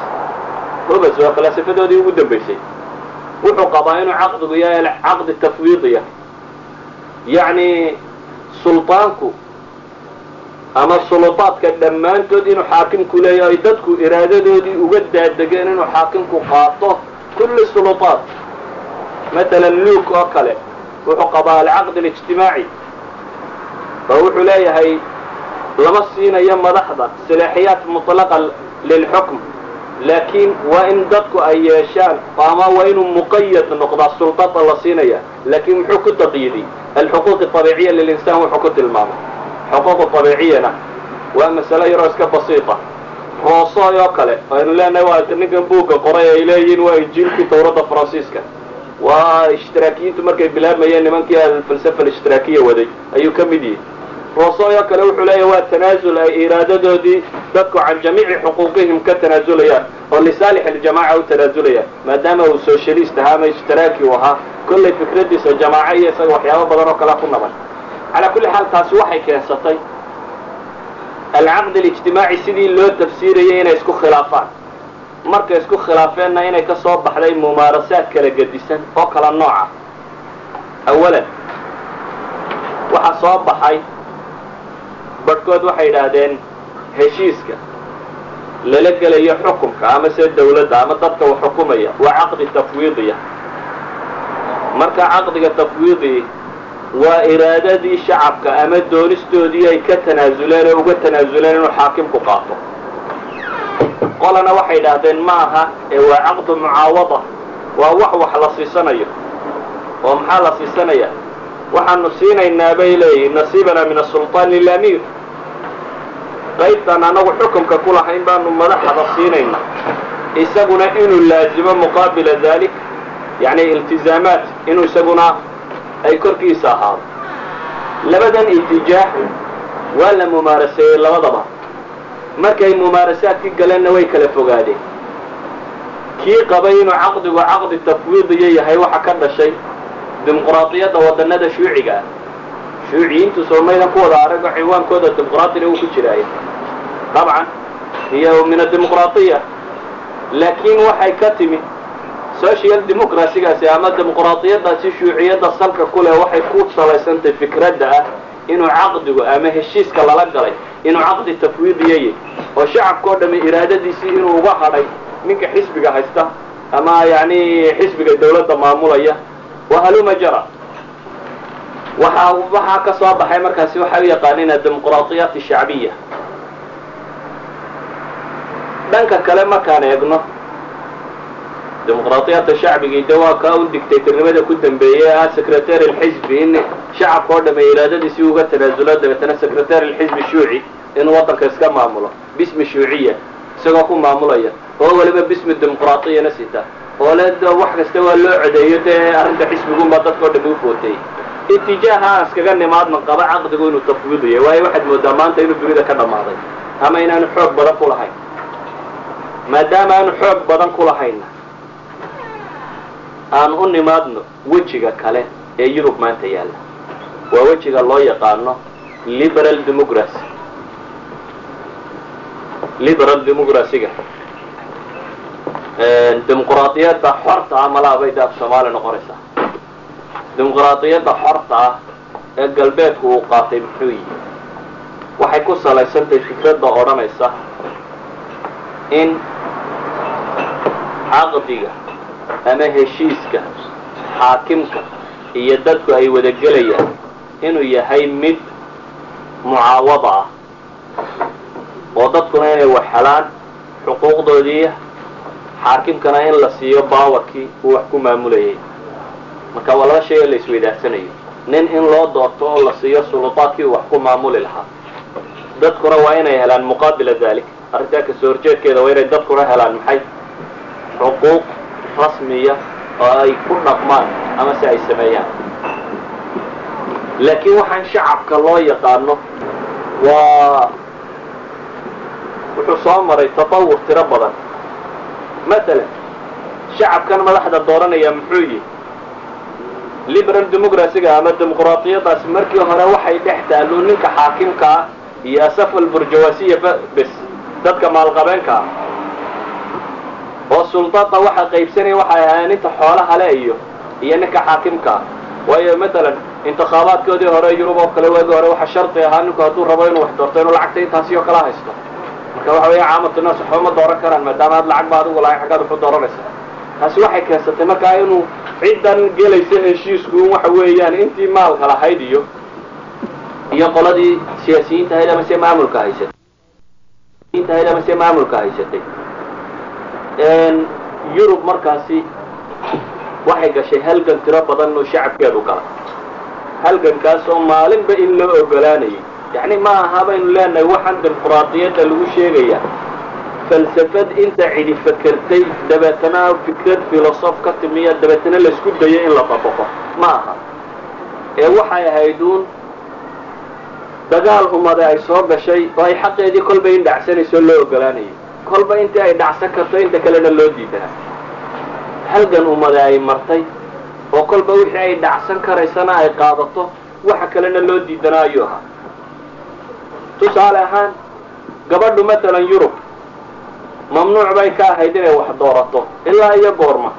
hubers waa falaasafadoodii ugu dambaysay wuxuu qabaa inuu caqdigu yahay caqdi tafwiidiya yacni sulطaanku ama suluطaadka dhammaantood inuu xaakimku leeyahay ay dadku iraadadoodii uga daadegeen inuu xaakimku qaato kulli suluطaat matalan luuk oo kale wuxuu qabaa alcaqd اlijtimaaci oo wuxuu leeyahay lama siinayo madaxda salaaxiyaat muطlaqa lilxukm laakiin waa in dadku ay yeeshaan ama waa inuu muqayad noqdaa sulطada la siinaya laakiin muxuu ku taqyiidiy alxuquuq abiiciya lilinsaan wuxuu ku tilmaamay xuquuq abiiciyana waa masalo yaroo iska basiita roosoy oo kale aynu leenahay waa ninkan buugga qoray ay leeyihiin waa injiilkii tawradda faransiiska. Waa ishtiraakiyiintu markay bilaabmayeen nimankii alfalsafa alishtiraakiya waday ayuu ka mid yihi roosoy oo kale wuxuu leeyahay waa tanaasul ay iraadadoodii dadku can jamiici xuquuqihim ka tanaazulayaan oo lisaalix aljamaaca u tanaazulayaan maadaama uu socialist ahaa ama ishtiraaki u ahaa kollay fikradiisa jamaaco iyo isaga waxyaabo badan oo kalea ku naban calaa kulli xaal taasi waxay keensatay alcaqd alijtimaaci sidii loo tafsiirayay inay isku khilaafaan. Markay isku khilaafeenna inay ka soo baxday mumaarasaad kala gedisan oo kala nooca. Awalan waxaa soo baxay badhkood waxay yidhaahdeen heshiiska lala gelayo xukunka ama se dawladda ama dadka wax xukumaya waa caqdi tafwiidiya marka caqdiga tafwiidi waa iraadadii shacabka ama doonistoodii ay ka tanaasuleen oo uga tanaasuleen inuu xaakimku qaato. Qolana waxay yidhaahdeen ma aha ee waa caqdu mucaawada waa wax wax la siisanayo. Oo maxaa la siisanaya waxaanu siinaynaa bay leeyihiin nasiibana min asulطaan lilamiir qaybtaan anagu xukumka ku lahayn baanu madaxda siinaynaa. Isaguna inuu laazimo muqaabila dalik yani iltizaamaat inuu isaguna ay korkiisa ahaado. Labadan itijaax waa la mumaaraseeyey labadaba. Markay mumaarasaadki galeenna way kala fogaadeen. Kii qabay inuu caqdigu caqdi tafwiidiya yahay waxa ka dhashay dimuqraadiyadda wadanada shuuciga ah. Shuuciyiintu soomaydan ku wada arago ciwaankooda dimuqraadina uu ku jiraayo dabcan iyo min adimuqraadiya laakiin waxay ka timid social democracygaasi ama dimuqraadiyadaasi shuuciyadda salka ku leh waxay ku salaysantahay fikradda ah inuu caqdigu ama heshiiska lala galay inuu caqdi tafwiidiyayay oo shacabka o dhamme iraadadiisii inuu uga hadhay ninka xisbiga haysta ama yani xisbiga dawladda maamulaya. Wahaluma jara waxaa waxaa ka soo baxay markaasi waxay u yaqaaniin adimuqraadiyaat shacbiya. Dhanka kale markaan eegno dimuqraadiyadda shacbigii de waa kaa un dictatornimada ku dambeeyey ah secretary alxisbi in shacabka oo dhamme iraadadiisii uga tanaasulo dabeetana secretary alxisbi shuuci inuu waddanka iska maamulo bismi shuuciya isagoo ku maamulaya oo weliba bismi dimuqraadiyana sita oo le wax kasta waa loo codeeyo dee arrinta xisbigunbaa dadka o dhamme u footeeyey itijaaha iskaga nimaadna qaba caqdigu inuu tafwiidiyo waayo waxaad moodaa maanta inuu dunida ka dhammaaday ama inaanu xoog badan ku lahayn maadaama aanu xoog badan ku aan u nimaadno wejiga kale ee yurub maanta yaalla. Waa wejiga loo yaqaano liberal democracy. Liberal democracyga. Dimuqraadiyadda xorta ah malaa bay daaf soomaaliya noqonaysaa. Dimuqraadiyadda xorta ah ee galbeedku uu qaatay muxuu yihi waxay ku salaysantahay fikradda odhanaysa in caqdiga ama heshiiska xaakimka iyo dadku ay wada gelayaan inuu yahay mid mucaawada ah. Oo dadkuna inay wax helaan xuquuqdoodii xaakimkana in la siiyo baawarkii uu wax ku maamulayay. Marka waa laba shay oo la isweydaarsanayo nin in loo doorto oo la siiyo suludaadkii uu wax ku maamuli lahaa. Dadkuna waa inay helaan muqaabila dalik arrintaa ka soo horjeedkeeda waa inay dadkuna helaan maxay? Xuquuq rasmiya oo ay ku dhaqmaan ama si ay sameeyaan. Laakiin waxaan shacabka loo yaqaano waa wuxuu soo maray tatawur tiro badan. Masalan shacabkan madaxda dooranaya muxuu yihi liberal democracyga ama dimuqraadiyadaasi markii hore waxay dhex taallo ninka xaakimka ah iyo asaf alburjawasiya bes dadka maalqabeenka ah oo suldaada waxa qaybsanaya waxay ahaayeen inta xoolaha le iyo iyo ninka xaakimka ah. Waayo matalan intikhaabaadkoodii hore yurub oo kale waagi hore waxa shardi ahaa ninku hadduu rabo inuu wax doorto inuu lacagta intaasi oo kala haysto. Marka waxa weya caamatu naas waxba ma dooran karaan maadaama aad lacag ba adigu lahay xaggaad waxu dooranaysa taasi waxay keensatay markaa inuu ciddan gelaysa heshiisku waxa weeyaan intii maalka lahayd iyo iyo qoladii siyaasiyiinta ahayd ama se maamulka haysatay. Ahayd ama se maamulka haysatay yurub markaasi waxay gashay halgan tiro badan oo shacabkeedu galay halgankaas oo maalinba in loo ogolaanayay yacni ma aha baynu leenahay waxaan dimuquraadiyadda lagu sheegaya. Falsafad inta cidi fakertay dabeetana fikrad filosof ka timiya dabeetana la isku dayo in la dabaqo ma aha. Ee waxay ahayd uun dagaal umade ay soo gashay oo ay xaqeedii kolba in dhacsanayso loo ogolaanayay kolba intii ay dhacsan karto inta kalena loo diidanaa halgan umade ay martay oo kolba wixii ay dhacsan karaysana ay qaadato waxa kalena loo diidanaa ayuu ahaa. Tusaale ahaan gabadhu matalan yurub mamnuuc bay ka ahayd inay wax doorato ilaa iyo goorma.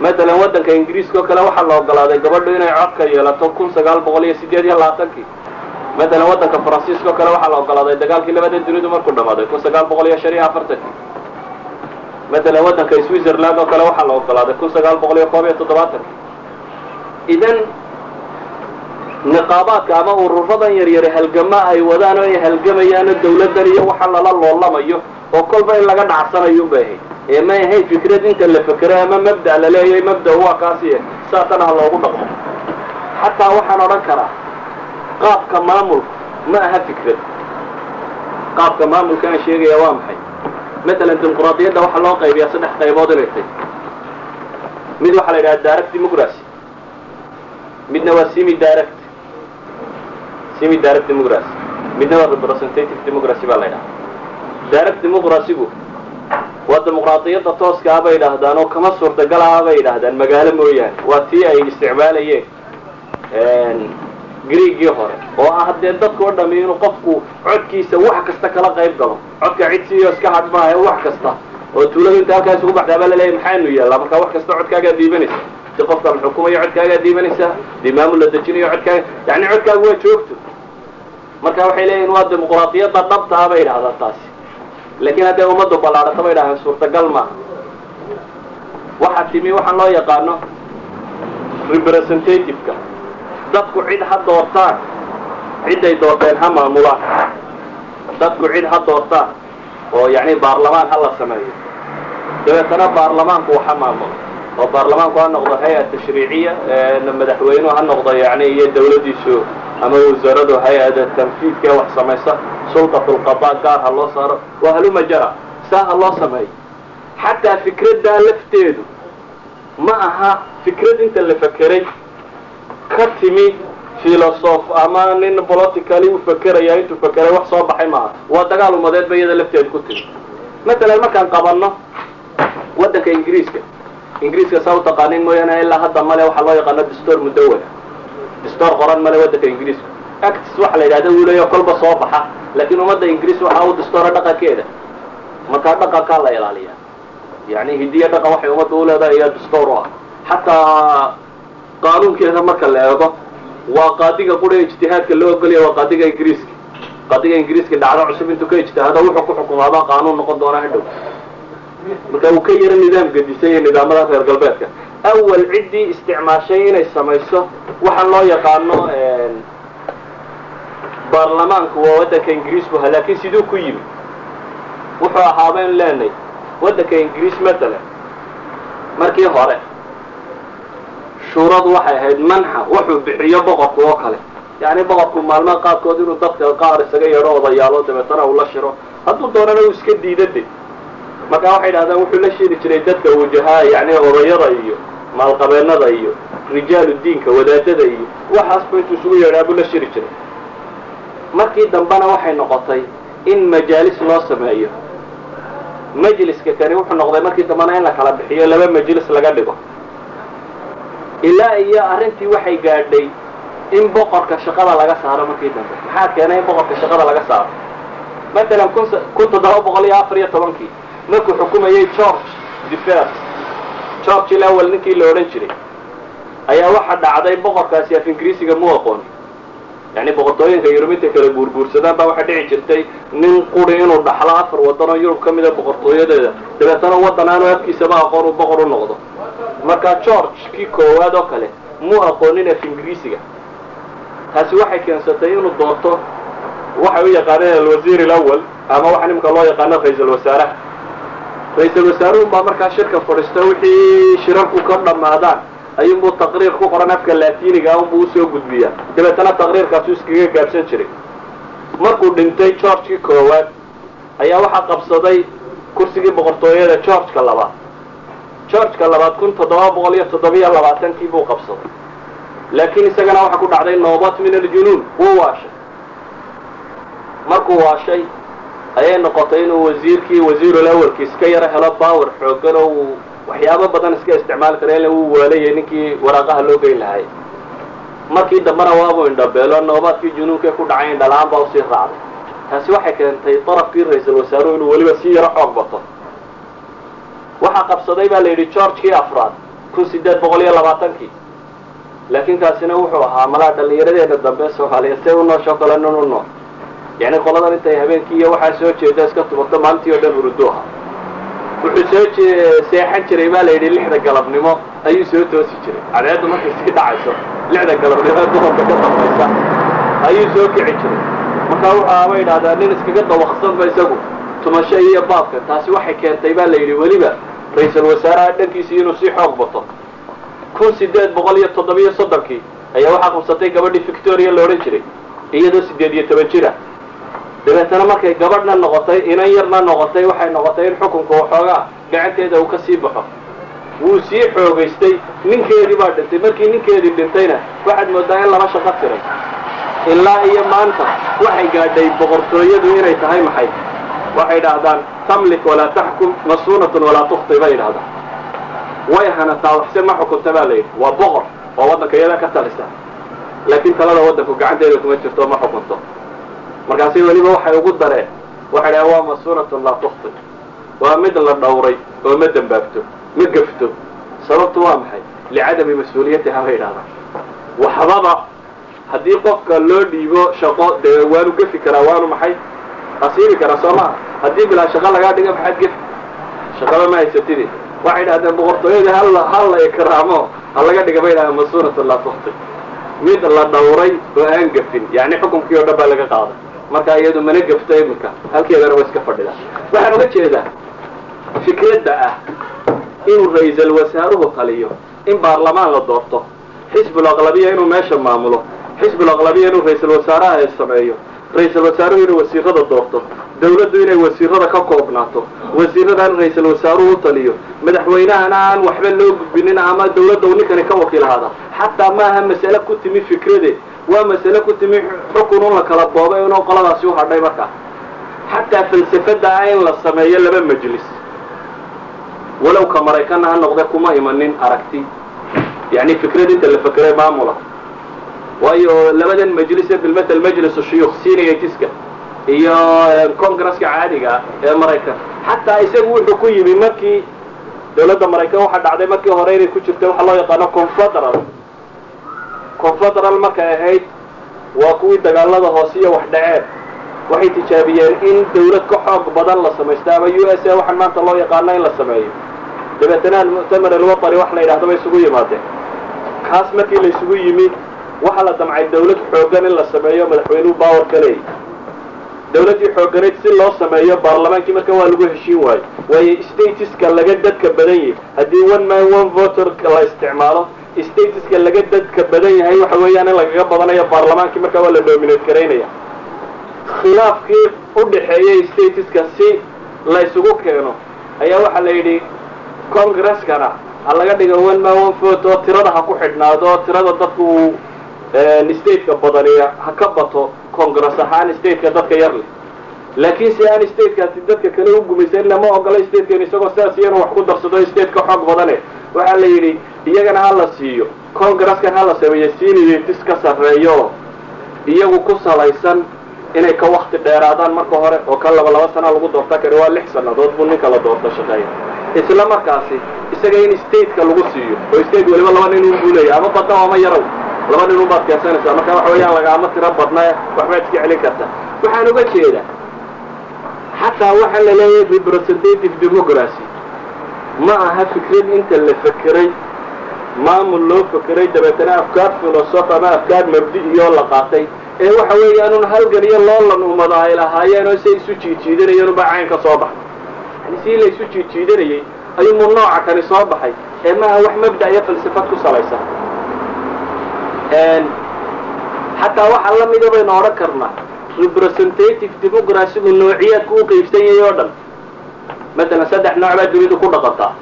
Matalan waddanka ingiriiska oo kale waxaa la ogolaaday gabadhu inay codka yeelato kun sagaal boqol iyo sideed iyo labaatankii matalan waddanka faransiiska oo kale waxaa la ogolaaday dagaalkii labada dunidu markuu dhamaaday kun sagaal boqol iyo shan iyo afartankii matalan waddanka switzerland oo kale waxaa la ogolaaday kun sagaal boqol iyo koob iyo toddobaatankii idan niqaabaadka ama ururadan yaryare halgama ay wadaan oo ay halgamayaano dawladdan iyo waxa lala loolamayo oo kolba in laga dhacsanayo unbay ahayd ee may ahayn fikrad inta la fekeray ama mabda la leeyahay mabda waa kaasi saasana ha loogu dhaqmo. Xataa waxaan odhan karaa qaabka maamulka ma aha fikrad qaabka maamulka aan sheegaya waa maxay? Matalan dimuquraadiyadda waxaa loo qaybiyaa saddex qaybood inay tahy mid waxaa la yidhaha direct democracy. Midna waa semi direct semi direct democracy. Midna waa representative democracy baa la ydhaha direct democracygu waa dimuqraadiyadda tooska ah bay yidhaahdaan oo kama suurtagal aha bay yidhaahdaan. Magaalo mooyaane. Waa tii ay isticmaalayeen greegii hore oo ah dee dadka o dhami inuu qofku codkiisa wax kasta kala qayb galo. Codka cid siiyo iska hadh maaha wax kasta oo tuuladu inta halkaa isugu baxdaa baa laleeyahy maxaanu yaallaa marka wax kasta codkaagaa diibanaysa. Di qofka la xukumayo codkaagaa diibanaysaa dii maamul la dejinayo codkaaga? Yani codkaaga waa joogto. Marka waxay leeyihiin waa dimuqraadiyadda dhabta ah bay yidhahdaan taasi. Laakiin hadday ummaddu ballaadhato bay yidhahdaan suurtagal maaha. Waxaa timi waxaan loo yaqaano representativeka dadku cid ha doortaan. Ciday doorteen ha maamulaan. Dadku cid ha doortaan. Oo yacni baarlamaan ha la sameeyo. Dabeetana baarlamaanku waxa maamulo. Oo baarlamaanku ha noqdo hay'a tashriiciya madaxweynuhu ha noqdo yani iyo dawladdiisu ama wasaaradu hay'ada tanfiidka wax samaysa. Sultatulqadaa gaar ha loo saaro. Waa haluma jara. Saa ha loo sameeyo. Xataa fikraddaa lafteedu. Ma aha fikrad inta la fekeray ka timi filosof ama nin politically u fekeraya intuu fekeray wax soo baxay maaha. Waa dagaal umadeed ba iyada lafteedu ku timi. Matalan markaan qabanno waddanka ingiriiska ingiriiska saa u taqaanin mooyaane ilaa hadda male waxaa loo yaqaano distoor mudawana distoor qoran male waddanka ingiriiska. Actis waxa la yidhahda uu leeya kolba soo baxa. Laakiin ummadda ingiriis waxa u distoora dhaqankeeda. Markaa dhaqankaa la ilaaliyaa. Yani hidiya dhaqan waxay ummadda u leedahay ayaa distoor u ah. Xataa qaanuunkeeda marka la eego waa qaadiga qura ijtihaadka loo ogolaya waa qaadiga ingiriiska. Qaadiga ingiriiska dhacdo cusub intuu ka ijtihaado wuxuu ku xukumaabaa qaanuun noqon doonaa hadhow. Marka uu ka yaro nidaam gedisan yahay nidaamada reer galbeedka. Awal ciddii isticmaashay inay samayso waxaan loo yaqaano baarlamaanku waa waddanka ingiriisku ha laakiin siduu ku yimi wuxuu ahaa baynu leenahay waddanka ingiriis matalan markii hore shuuradu waxay ahayd manxa wuxuu bixiyo boqorku oo kale. Yacni boqorku maalmaha qaarkood inuu dadka qaar isaga yeedho odayaalo dabeetana uu la shiro. Hadduu doonana uu iska diidade marka waxay dhahdaan wuxuu la shiri jiray dadka wajahaa yani odayada iyo maalqabeennada iyo rijaalu diinka wadaadada iyo waxaasba intuu isugu yeedhaa buu la shiri jiray. Markii dambena waxay noqotay in majaalis loo sameeyo. Majliska kani wuxuu noqday markii dambena in la kala bixiyo laba majlis laga dhigo ilaa iyo arrintii waxay gaadhay in boqorka shaqada laga saaro markii dambe. Maxaa keenay in boqorka shaqada laga saaro? Matalan kun toddoba boqol iyo afar iyo tobankii markuu xukumayay george defers george ilawel ninkii la odhan jiray ayaa waxa dhacday boqorkaasi af ingiriisiga mu aqoon yani boqortooyinka yurub intay kala guurguursadaan baa waxaa dhici jirtay nin quri inuu dhaxlo afar waddan oo yurub ka mida boqortooyadeeda. Dabeetana waddan afkiisaba aqoon uu boqor u noqdo. Marka george kii koowaad oo kale mu aqoonin af ingiriisiga. Taasi waxay keensatay inuu doorto waxay u yaqaaneen alwasiir alawal ama waxa nimka loo yaqaano ra'iisul wasaaraha. Ra'iisul wasaaruhun baa markaa shirka fadhiista wixii shirarku ka dhammaadaan ayuunbuu taqriir ku qoran afka laatiiniga unbuu u soo gudbiyaa. Dabeetana taqriirkaasu iskaga gaabsan jiray. Markuu dhintay georgekii koowaad ayaa waxaa qabsaday kursigii boqortooyada georgeka labaad. Georgeka labaad kun toddoba boqol iyo toddobiyo labaatankii buu qabsaday. Laakiin isagana waxaa ku dhacday noobat min aljunuun wuu waashay. Markuu waashay ayay noqotay inuu wasiirkii wasiirul awalki iska yaro helo bawer xoogan oo uu waxyaabo badan iska isticmaali kara ila wuu waalayay ninkii waraaqaha loo geyn lahay. Markii dambena waabuu indhabeelo noobaadkii junuunkee ku dhacay indhala-aan baa u sii raacday taasi waxay keentay darafkii ra'iisul wasaaruhu inuu weliba sii yaro xoog bato. Waxaa qabsaday baa la yidhi georgekii afraad? Kun sideed boqol iyo labaatankii. Laakiin kaasina wuxuu ahaa malaa dhallinyaradeena dambe soomaaliyeed see u noosho kale nin u nool. Yacni qoladan intay habeenkii iyo waxaa soo jeeda iska tubato maalintii oo dhan hurudo aha wuxuu soo seexan jiray baa la yidhi lixda galabnimo ayuu soo toosi jiray. Cadceeddu markay sii dhacayso lixda galabnimo duhurka ka dambaysa ayuu soo kici jiray. Markaa wuxu aaba yidhahdaa nin iskaga dawaqsanba isagu tumasho iyo baabka taasi waxay keentay baa la yidhi weliba ra'iisul wasaaraha dhankiisii inuu sii xoog bato. Kun sideed boqol iyo toddobiyo soddonkii ayaa waxaa qabsatay gabadhii victoria la odhan jiray iyadoo sideed iyo toban jira dabeetana markay gabadhna noqotay inan yarna noqotay waxay noqotay in xukunka waxoogaa gacanteeda uu ka sii baxo. Wuu sii xoogaystay ninkeedii baa dhintay. Markii ninkeedii dhintayna waxaad moodaa in laba shaqo tiray. Ilaa iyo maanta waxay gaadhay boqortooyadu inay tahay maxay? Waxay idhaahdaan tamlik walaa taxkum masuunatun walaa tukti bay idhahdaan way hanataa waxse ma xukunta baa layidhi waa boqor oo waddanka iyada ka talisa laakiin talada waddanku gacanteeda kuma jirto ma xukunto markaasi weliba waxay ugu dareen. Waxay dhahen waa masuunatun laa tukti waa mid la dhawray oo ma dembaabto ma gefto. Sababtu waa maxay? Licadami mas'uuliyatiha bay idhahdaan waxbaba haddii qofka loo dhiibo shaqo dee waanu gefi karaa waanu maxay? Asiibi karaa soo maha haddii bilaa shaqo lagaa dhiga maxaad gefi? Shaqaba ma haysatidi. Waxay idhahdeen boqortooyada hal la ikraamo ha laga dhiga bay idhahdeen masuunatun laa tukti mid la dhawray oo aan gefin yacni xukunkii oo dhan baa laga qaaday marka iyadu mana gefto iminka halkeedana waa iska fadhidaa waxaan uga jeedaa fikradda ah inuu ra'iisul wasaaruhu taliyo in baarlamaan la doorto xisbul aqlabiya inuu meesha maamulo xisbul aqlabiya inuu ra'iisul wasaaraha sameeyo ra'iisul wasaaruhu inuu wasiirada doorto. Dawladdu inay wasiirada ka koobnaato. Wasiirada in ra'iisul wasaaruhu u taliyo. Madaxweynahana aan waxba loo gudbinin ama dawladda uu ninkani ka wakiilhaada xataa maaha masale ku timi fikrade. Waa masale ku timi xukun un la kala boobay inuu qoladaasi u hadhay markaa xataa falsafada ah in la sameeyo laba majlis. Walow ka maraykanna ha noqde kuma imanin aragti. Yani fikrad inta la fekeray maamula waayo labadan majlis ee bilmatal majlis shuyuukh sinaytiska iyo congresska caadiga ah ee maraykan. Xataa isagu wuxuu ku yimi markii dawladda maraykan waxaa dhacday markii hore inay ku jirta waxa loo yaqaano confederal. Confederal markay ahayd waa kuwii dagaalada hoose iyo wax dhaceen. Waxay tijaabiyeen in dawlad ka xoog badan la samaysto ama u s a waxaan maanta loo yaqaano in la sameeyo. Dabeetana almuctamar alwatani wax la yidhahdo bay isugu yimaadeen. Kaas markii la isugu yimi waxaa la damcay dawlad xoogan in la sameeyo madaxweynuhu baawar ka leeyahy dawladdii xooganayd si loo sameeyo baarlamaankii marka waa lagu heshiin waayo waayo statiska laga dadka badan yahay. Haddii one man one voterka la isticmaalo statiska laga dadka badan yahay waxa weeyaan in lagaga badanayo baarlamaankii markaa waa la dominate garaynaya khilaafkii u dhaxeeyey statiska si la keeno ayaa waxaa la yidhi congreskana ha laga dhigo one man one vote tirada ha ku xidhnaado tirada dadku uu stateka badaniya ha ka bato congress ahaan stateka dadka yar leh. Laakiin si aan statekaasi dadka kale u gumaysan lama ogola statekan isagoo sidaas iyanu wax ku darsado stateka xoog badane. Waxaa la yidhi iyagana ha la siiyo. Congresskan ha la sameeyo seniatis ka sarreeyo. Iyagu ku salaysan inay ka wakti dheeraadaan marka hore oo ka laba laba sana lagu doorta kari waa lix sannadood buu ninka la doorto shaqeeya. Isla markaasi isaga in stateka lagu siiyo. Oo state weliba laba nin unbuu leeyahay. Ama badna ama yarow. Laba nin un baad keensanaysaa. Marka waxa weeyaan lagaama tiro badna waxbaad iska celin kartaa waxaan uga jeedaa xataa waxaa la leeyahay representative democracy. Ma aha fikrad inta la fekeray maamul loo fekeray dabeetana afkaar filosof ama afkaar mabdi'iyoo la qaatay. Ee waxa weeyaanun halgan iyo loolan ummada ay lahaayeen oo say isu jiijiidanayeen unbaa cayn ka soo baxay yani sii la isu jiijiidanayay ayuunbuu nooca kani soo baxay. Ee maaha wax mabda' iyo falsafad ku salaysan. Xataa waxaa la mida baynu odhan karnaa. Representative democracygu noociyaadku u qaybsan yahay oo dhan. Matalan saddex nooc baa dunidu ku dhaqantaa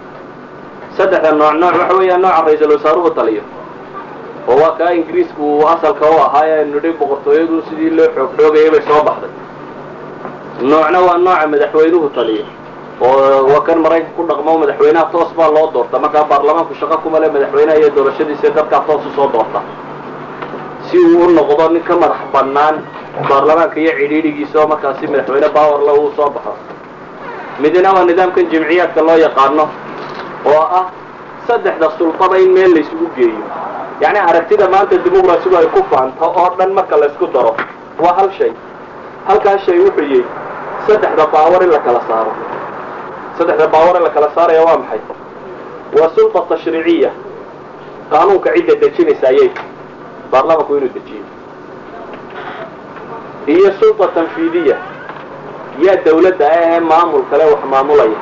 saddexda nooc nooc waxa weeyaa nooca ra'iisul wasaaruhu taliyo. Oo waa kaa ingiriisku uu asalka u ahaa ee nidhi boqortooyadu sidii loo xoog xoogayay bay soo baxday. Noocna waa nooca madaxweynuhu taliyo oo waa kan maraykanka ku dhaqmo madaxweynaha toos baa loo doorta. Markaa baarlamaanku shaqo kuma le madaxweynaha iyo doorashadiisa dadkaa toos u soo doorta. Si uu u noqdo nin ka madax bannaan baarlamaanka iyo cidhiidhigiisa oo markaasi madaxweyne bawerla uu soo baxo. Midna waa nidaamkan jimciyaadka loo yaqaano oo ah saddexda sultada in meel laysugu geeyo. Yacni aragtida maanta dimuqrasigu ay ku faanto oo dhan marka laysku daro waa hal shay. Halkaas shay wuxuu yihi saddexda baawar in la kala saaro saddexda baawar la saaraya waa maxay? Waa sulta tashriiciya qaanuunka cidda dejinaysa ayay baarlamanku inuu dejiyo. Iyo sulta tanfiidiya yaa dawladda ah ee maamul kale wax maamulaya.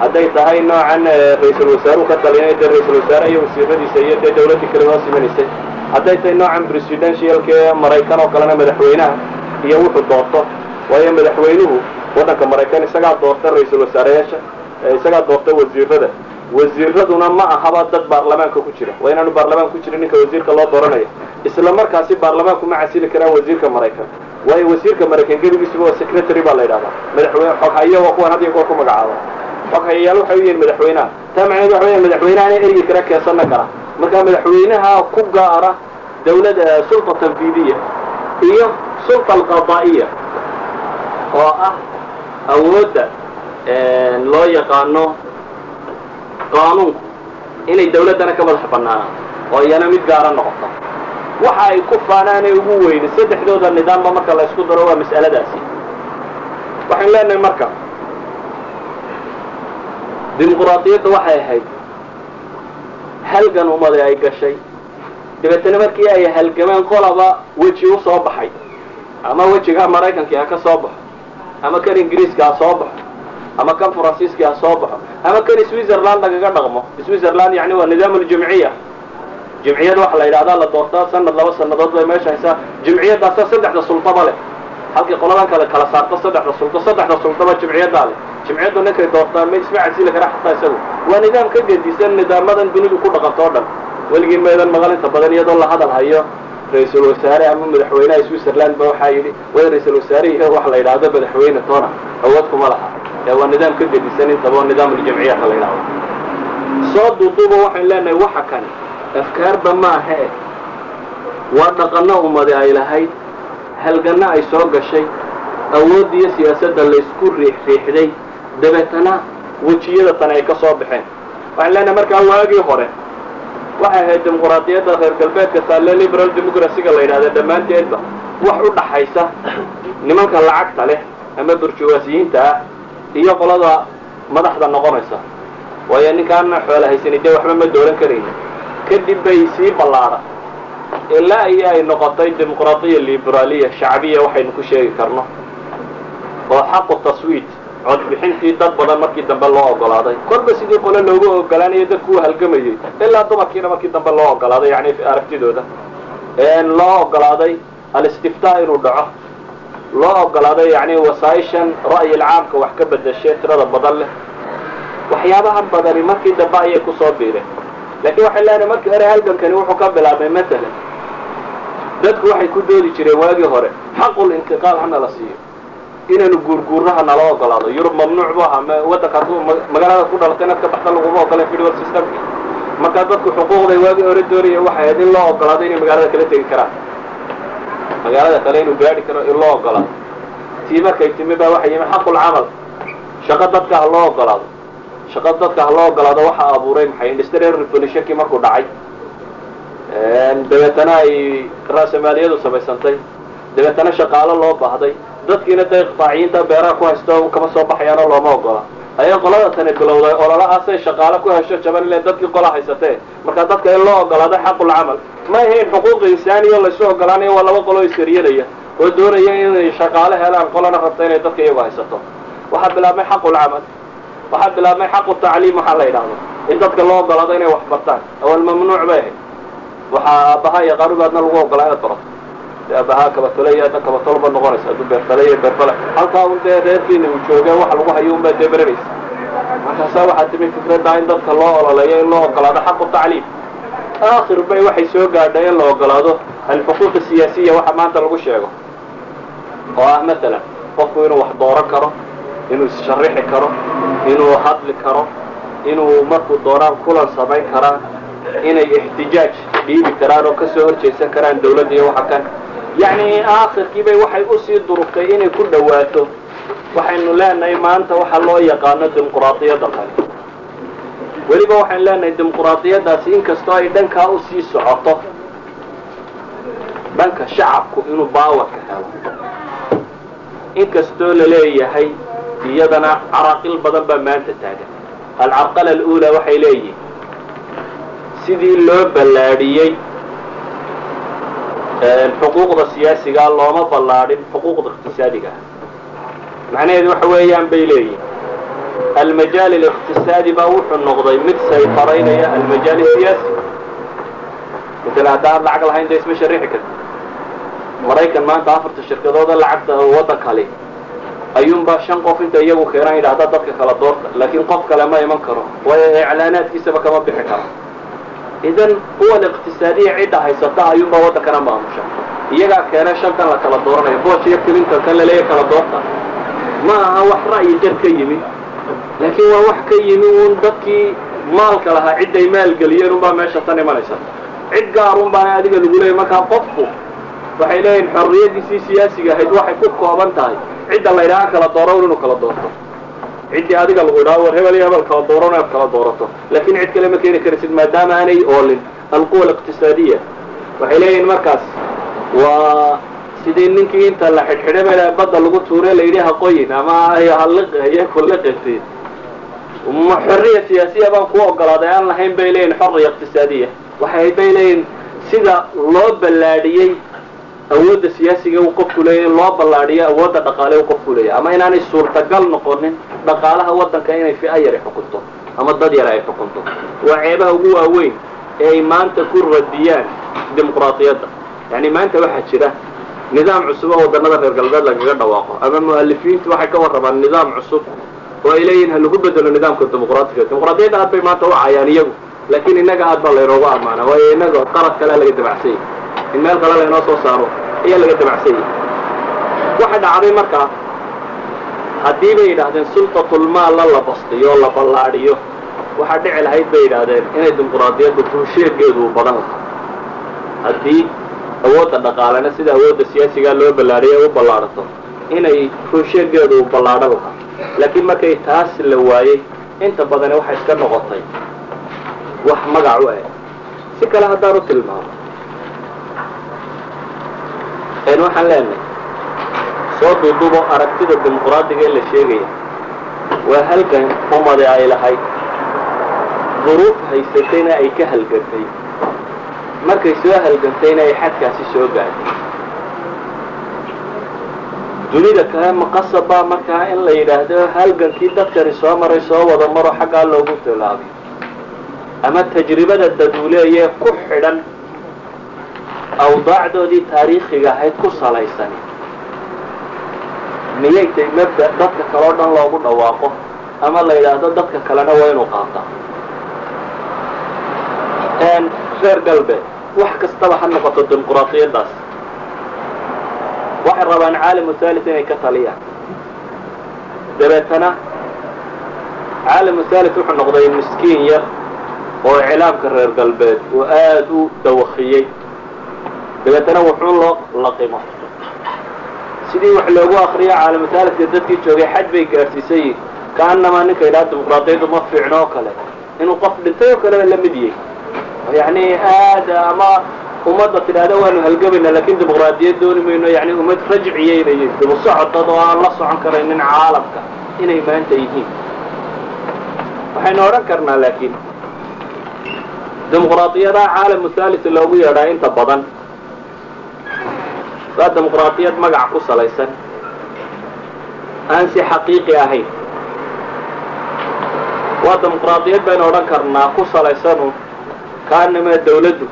Hadday tahay noocan ra'iisul wasaaruhu ka taliyana dee ra'isul wasaare iyo wasiiradiisa iyo dee dawladdii kale hoos imanaysay hadday tahay noocan presidentialka ee maraykan oo kalena madaxweynaha iyo wuxuu doorto waayo madaxweynuhu waddanka maraykan isagaa doorta ra'iisul wasaareyaasha isagaa doorta wasiirada wasiiraduna ma ahaba dad baarlamaanka ku jira. Waa inaanu baarlamaan ku jirin ninka wasiirka loo dooranayo. Isla markaasi baarlamaanku ma casili karaan wasiirka maraykan. Waayo wasiirka maraykan gebigiisuba waa secretary baa la yidhahdaa. Madaxweyne xoghayo waa kuwan had iyo ku magacaaba. Xoghayayaal waxay u yihiin madaxweynaha taa macneed waxa weya madaxweynahana ergi kara keensana kara. Marka madaxweynaha ku gaara dawlada sulta tanfiidiya iyo sulta alqadaa'iya oo ah awoodda loo yaqaano qaanuunku inay dawladdana ka madax bannaanaan oo iyana mid gaara noqoto. Waxa ay ku faanaanay ugu weyne saddexdooda nidaamba marka la ysku daro waa mas'aladaasi. Waxaynu leenahay marka dimuquraadiyadda waxay ahayd halgan ummadi ay gashay. Dabeetana markii ay halgameen qolaba weji u soo baxay ama wejiga maraykankii ha ka soo baxo ama kan ingiriiska ha soo baxo. Ama kan faransiiskii ha soo baxo. Ama kan switzerland lagaga dhaqmo. Switzerland yani waa nidaam ljimciya jimciyad waxa la yidhahdaa la doortaa sanad laba sanadood bay meesha haysaa. Jimciyadaasa saddexda sultaba leh. Halkii qoladan kale kala saarto saddexda sulto saddexda sultaba jimciyadaa leh. Jimciyaddu ninkay doortaa ma isma casili kara xataa isagu. Waa nidaam ka gedisan nidaamadan dunidu ku dhaqanto o dhan. Weligii meedan maqal inta badan iyadoo la hadal hayo ra'iisul wasaare ama madaxweynaha switzerland ba waxaa yidhi way ra'iisul wasaare iyo waxa la yidhaahdo madaxweyne toona awood kuma laha. Ee waa nidaam ka gedisan intaba nidaam uljamciyaadka la yidhahdo soo duuduuba waxaynu leenahay waxa kani afkaarba maaha eh waa dhaqanno ummadi ay lahayd. Halganno ay soo gashay. Awooddiiyo siyaasadda laysku riixriixday dabeetana wejiyada tani ay ka soo baxeen. Waxaan leenahay markaa waagii hore waxay ahayd dimuquraadiyadda reer galbeedka taalle liberal democracyga la yidhahda dhammaanteedba wax u dhaxaysa nimanka lacagta leh ama burjuwaasiyiinta ah iyo qolada madaxda noqonaysa. Waayo ninkaana xoola haysani dee waxba ma doolan karayna kadib bay sii ballaadha ilaa iyo ay noqotay dimuqraadiya liberaaliya shacbiya waxaynu ku sheegi karno. Oo xaqu taswiit codbixintii dad badan markii dambe loo ogolaaday kolba sidii qole loogu ogolaanayo dadku u halgamayey ilaa dumarkiina markii dambe loo ogolaaday yani aragtidooda. Loo ogolaaday alistiftaa inuu dhaco. Loo ogolaaday yani wasaaishan ra'yil caamka wax ka bedashe tirada badan leh. Waxyaabahan badani markii dambe ayay ku soo biireen. Laakiin waxay leenahay markii hore halgankani wuxuu ka bilaabmay matalan dadku waxay ku doodi jireen waagii hore xaqul intiqaal hana la siiyo inaynu guurguuraha nala ogolaado yurub mamnuuc bu ahaa. Waddanka hadduu magaalada ku dhalatay inaad ka baxda laguma ogoleen federal systemki markaa dadku xuquuqday waagii hore doonaya waxay ahayd in loo ogolaado inay magaalada kala tegi karaan. Magaalada kale inuu gaadhi karo in loo ogolaado tii markay timi baa waxay yimi xaqulcamal shaqo dadka ha loo ogolaado shaqo dadka ha loo ogolaado waxaa abuuray maxay? Industrial revolutionkii markuu dhacay. Dabeetana ay raasamaaliyadu samaysantay dabeetana shaqaalo loo baahday dadkiina dee iqtaaciyiinta beeraha ku haysto kama soo baxayaanoo looma ogola ayaa qolada tani bilowday ololahaasay shaqaalo ku hesho jaban ile dadkii qola haysatee. Marka dadka in loo ogolaado xaqulcamal ma ahayn xuquuq insaaniya laysu ogolaanayo waa laba qoloo iskaryanaya oo doonaya inay shaqaalo helaan qolana rabta inay dadka iyagu haysato. Waxaa bilaabmay xaqulcamal waxaa bilaabmay xaqu tacliim waxaa la yidhaahdo. In dadka loo ogolaado inay wax bartaan awal mamnuuc bay ahayd. Waxaa aabbaha iyo qarubaadna lagu ogolaa inaad barato aabbahaa kabatole iyo adna kabatolba noqonaysa hadduu beerfale iyo beerfale halkaa un dee reerkiina uu jooge waxa lagu hayo unbaa dee beranaysa markaasaa waxaa timi fikradda in dadka loo ololeeyo in loo ogolaado xaqu tacliim aakhir bay waxay soo gaadhay in la ogolaado alxuquuq siyaasiya waxa maanta lagu sheego. Oo ah masalan qofku inuu wax dooran karo inuu issharixi karo inuu hadli karo inuu markuu doonaan kulan samayn karaan inay ixtijaaj dhiibi karaan oo ka soo horjeesan karaan dawladda iyo waxa kan yacni aakhirkiibay waxay u sii durugtay inay ku dhawaato waxaynu leenahay maanta waxa loo yaqaano dimuquraadiyadda kale. Weliba waxaynu leenahay dimuquraadiyaddaasi inkastoo ay dhankaa u sii socoto dhanka shacabku inuu baawarka helo. Inkastoo la leeyahay iyadana caraaqil badan baa maanta taagan. Alcarqala aluulaa waxay leeyihiin sidii loo ballaadhiyey xuquuqda siyaasigaa looma ballaadhin xuquuqda iqtisaadiga. Ah macnaheedu waxa weeyaan bay leeyihiin almajaal aliqtisaadi baa wuxuu noqday mid sayfaraynaya almajaal siyaasi. Masala haddaan lacag lahayn dee isma sharixi karti maraykan maanta afarta shirkadooda lacagta waddan kale ayuunbaa shan qof inta iyagu keenaan yidhahda dadka kala doorta laakiin qof kale ma iman karo. Waayo iclaanaadkiisaba kama bixi karo idan quwa iqtisaadiya cidda haysata ayuunbaa waddankana maamusha. Iyagaa keena shantan la kala dooranayo booj iyo clinton kan laleeya kala doorta. Ma aha wax ra'yi jar ka yimi. Laakiin waa wax ka yimi uun dadkii maalka lahaa cidday maalgeliyeen unbaa meesha tan imanaysa. Cid gaarun baana adiga lagu leeyay markaa qofku. Waxay leeyihiin xorriyadiisii siyaasiga ahayd waxay ku kooban tahay. Cidda la ydhaha kala dooran inuu kala doorto ciddii adiga lagu idhaha war hebel iyo hebel kala dooran inaad kala doorato. Laakiin cid kale ma keeni karaysid maadaama aanay oolin. Alquwa aliqtisaadiya waxay leeyihiin markaas waa sidii ninkii inta la xidhxidhay ba badda lagu tuure la yidhi haqoyin ama ma xorriya siyaasiya baan ku ogolaaday aan lahayn bay leeyihiin xorriya iqtisaadiya waxay bay leeyihiin sida loo ballaadhiyey awoodda siyaasiga uu qofku leeyahy in loo ballaadhiyo awoodda dhaqaale uu qofku leeyahy ama inaanay suurtagal noqonin dhaqaalaha waddanka inay fi'a yari xukunto ama dad yar ay xukunto. Waa ceebaha ugu waaweyn ee ay maanta ku radiyaan dimuqraadiyadda yacni maanta waxaa jira nidaam cusub oo waddanada reer galbeed lagaga dhawaaqo ama mu'alifiintu waxay ka warramaan nidaam cusub oo ay leeyihiin ha lagu bedelo nidaamka dimuqraatiga. Dimuqraadiyadda aad bay maanta u cayaan iyagu laakiin innaga aad baa laynoogu ammaana waayo innaga qarad kalea laga dabacsanyay in meel kale laynoo soo saaro ayaa laga dabacsanyay waxa dhacday markaa haddii bay yidhaahdeen sultatulmaalla la bastiyo la ballaadhiyo. Waxaa dhici lahayd bay yidhaahdeen inay dimuqraadiyaddu ruusheegeedu u badan lahaa haddii awoodda dhaqaalena sida awoodda siyaasigaa loo ballaadhiyo u ballaadhato inay ruusheegeedu u ballaadhan lahaa laakiin markay taas la waayey inta badani waxay iska noqotay wax magac u eg si kale haddaan u tilmaamo n waxaan leenahay soo duudubo aragtida dimuqraadiga ee la sheegaya waa halgan umade ay lahayd. Duruuf haysatayna ay ka halgantay markay soo halgantayna ay xadkaasi soo gaadhay. Dunida kale maqasabaa markaa in la yidhaahdo halgankii dadkani soo maray soo wada maro xaggaa loogu tilaabiyo ama tajribada daduuleeyee ku xidhan awdaacdoodii taariikhiga ahayd ku salaysan miyay tay mabda dadka kale o dhan loogu dhawaaqo ama la yidhaahdo dadka kalena waa inuu qaataa? Reer galbeed wax kastaba ha noqoto dimuqraadiyaddaas waxay rabaan caalamu thalit inay ka taliyaan. Dabeetana caalamu thalit wuxuu noqday miskiin yar oo iclaamka reer galbeed uu aada u dawakiyey dabeetana wuxuun loo laqimo sidii wax loogu akriyo caalamataalidka dadkii joogay xaj bay gaadhsiisay kaanamaa ninka yidhaha dimuqraadiyaddu ma fiicno oo kale. Inuu qof dhintay oo kaleba la mid yahay. Yani aad ama ummadda tidhaahda waanu halgabayna laakiin dimuqraadiyad dooni mayno yani ummad rajciyeynayay dibu socodad oo aan la socon karaynin caalamka inay maanta yihiin. Waxaynu odhan karnaa laakiin dimuqraadiyadaha caalamu thalis loogu yeedhaa inta badan waa dimuqraadiyad magac ku salaysan. Aan si xaqiiqi ahayn. Waa dimuqraadiyad baynu odhan karnaa ku salaysanu kaanama dawladdu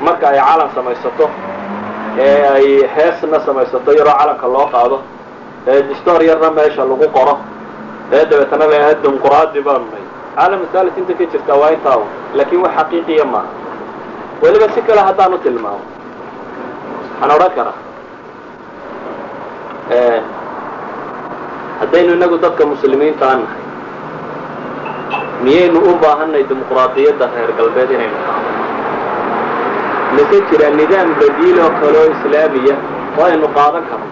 marka ay calan samaysato ee ay heesna samaysato yaroo calanka loo qaado ee distoor yarna meesha lagu qoro. Ee dabeetana la dimuqraadi baanu nay caalam thalis inta ka jirta waa intaa laakin wax xaqiiqiya maaha. Weliba si kale haddaanu tilmaamo waxaan odhan karaa. Haddaynu inagu dadka muslimiinta aan nahay miyaynu u baahanay dimuqraadiyadda reer galbeed inaynu qaado mase jira nidaam badiil oo kale oo islaamiya oo aynu qaadan karno?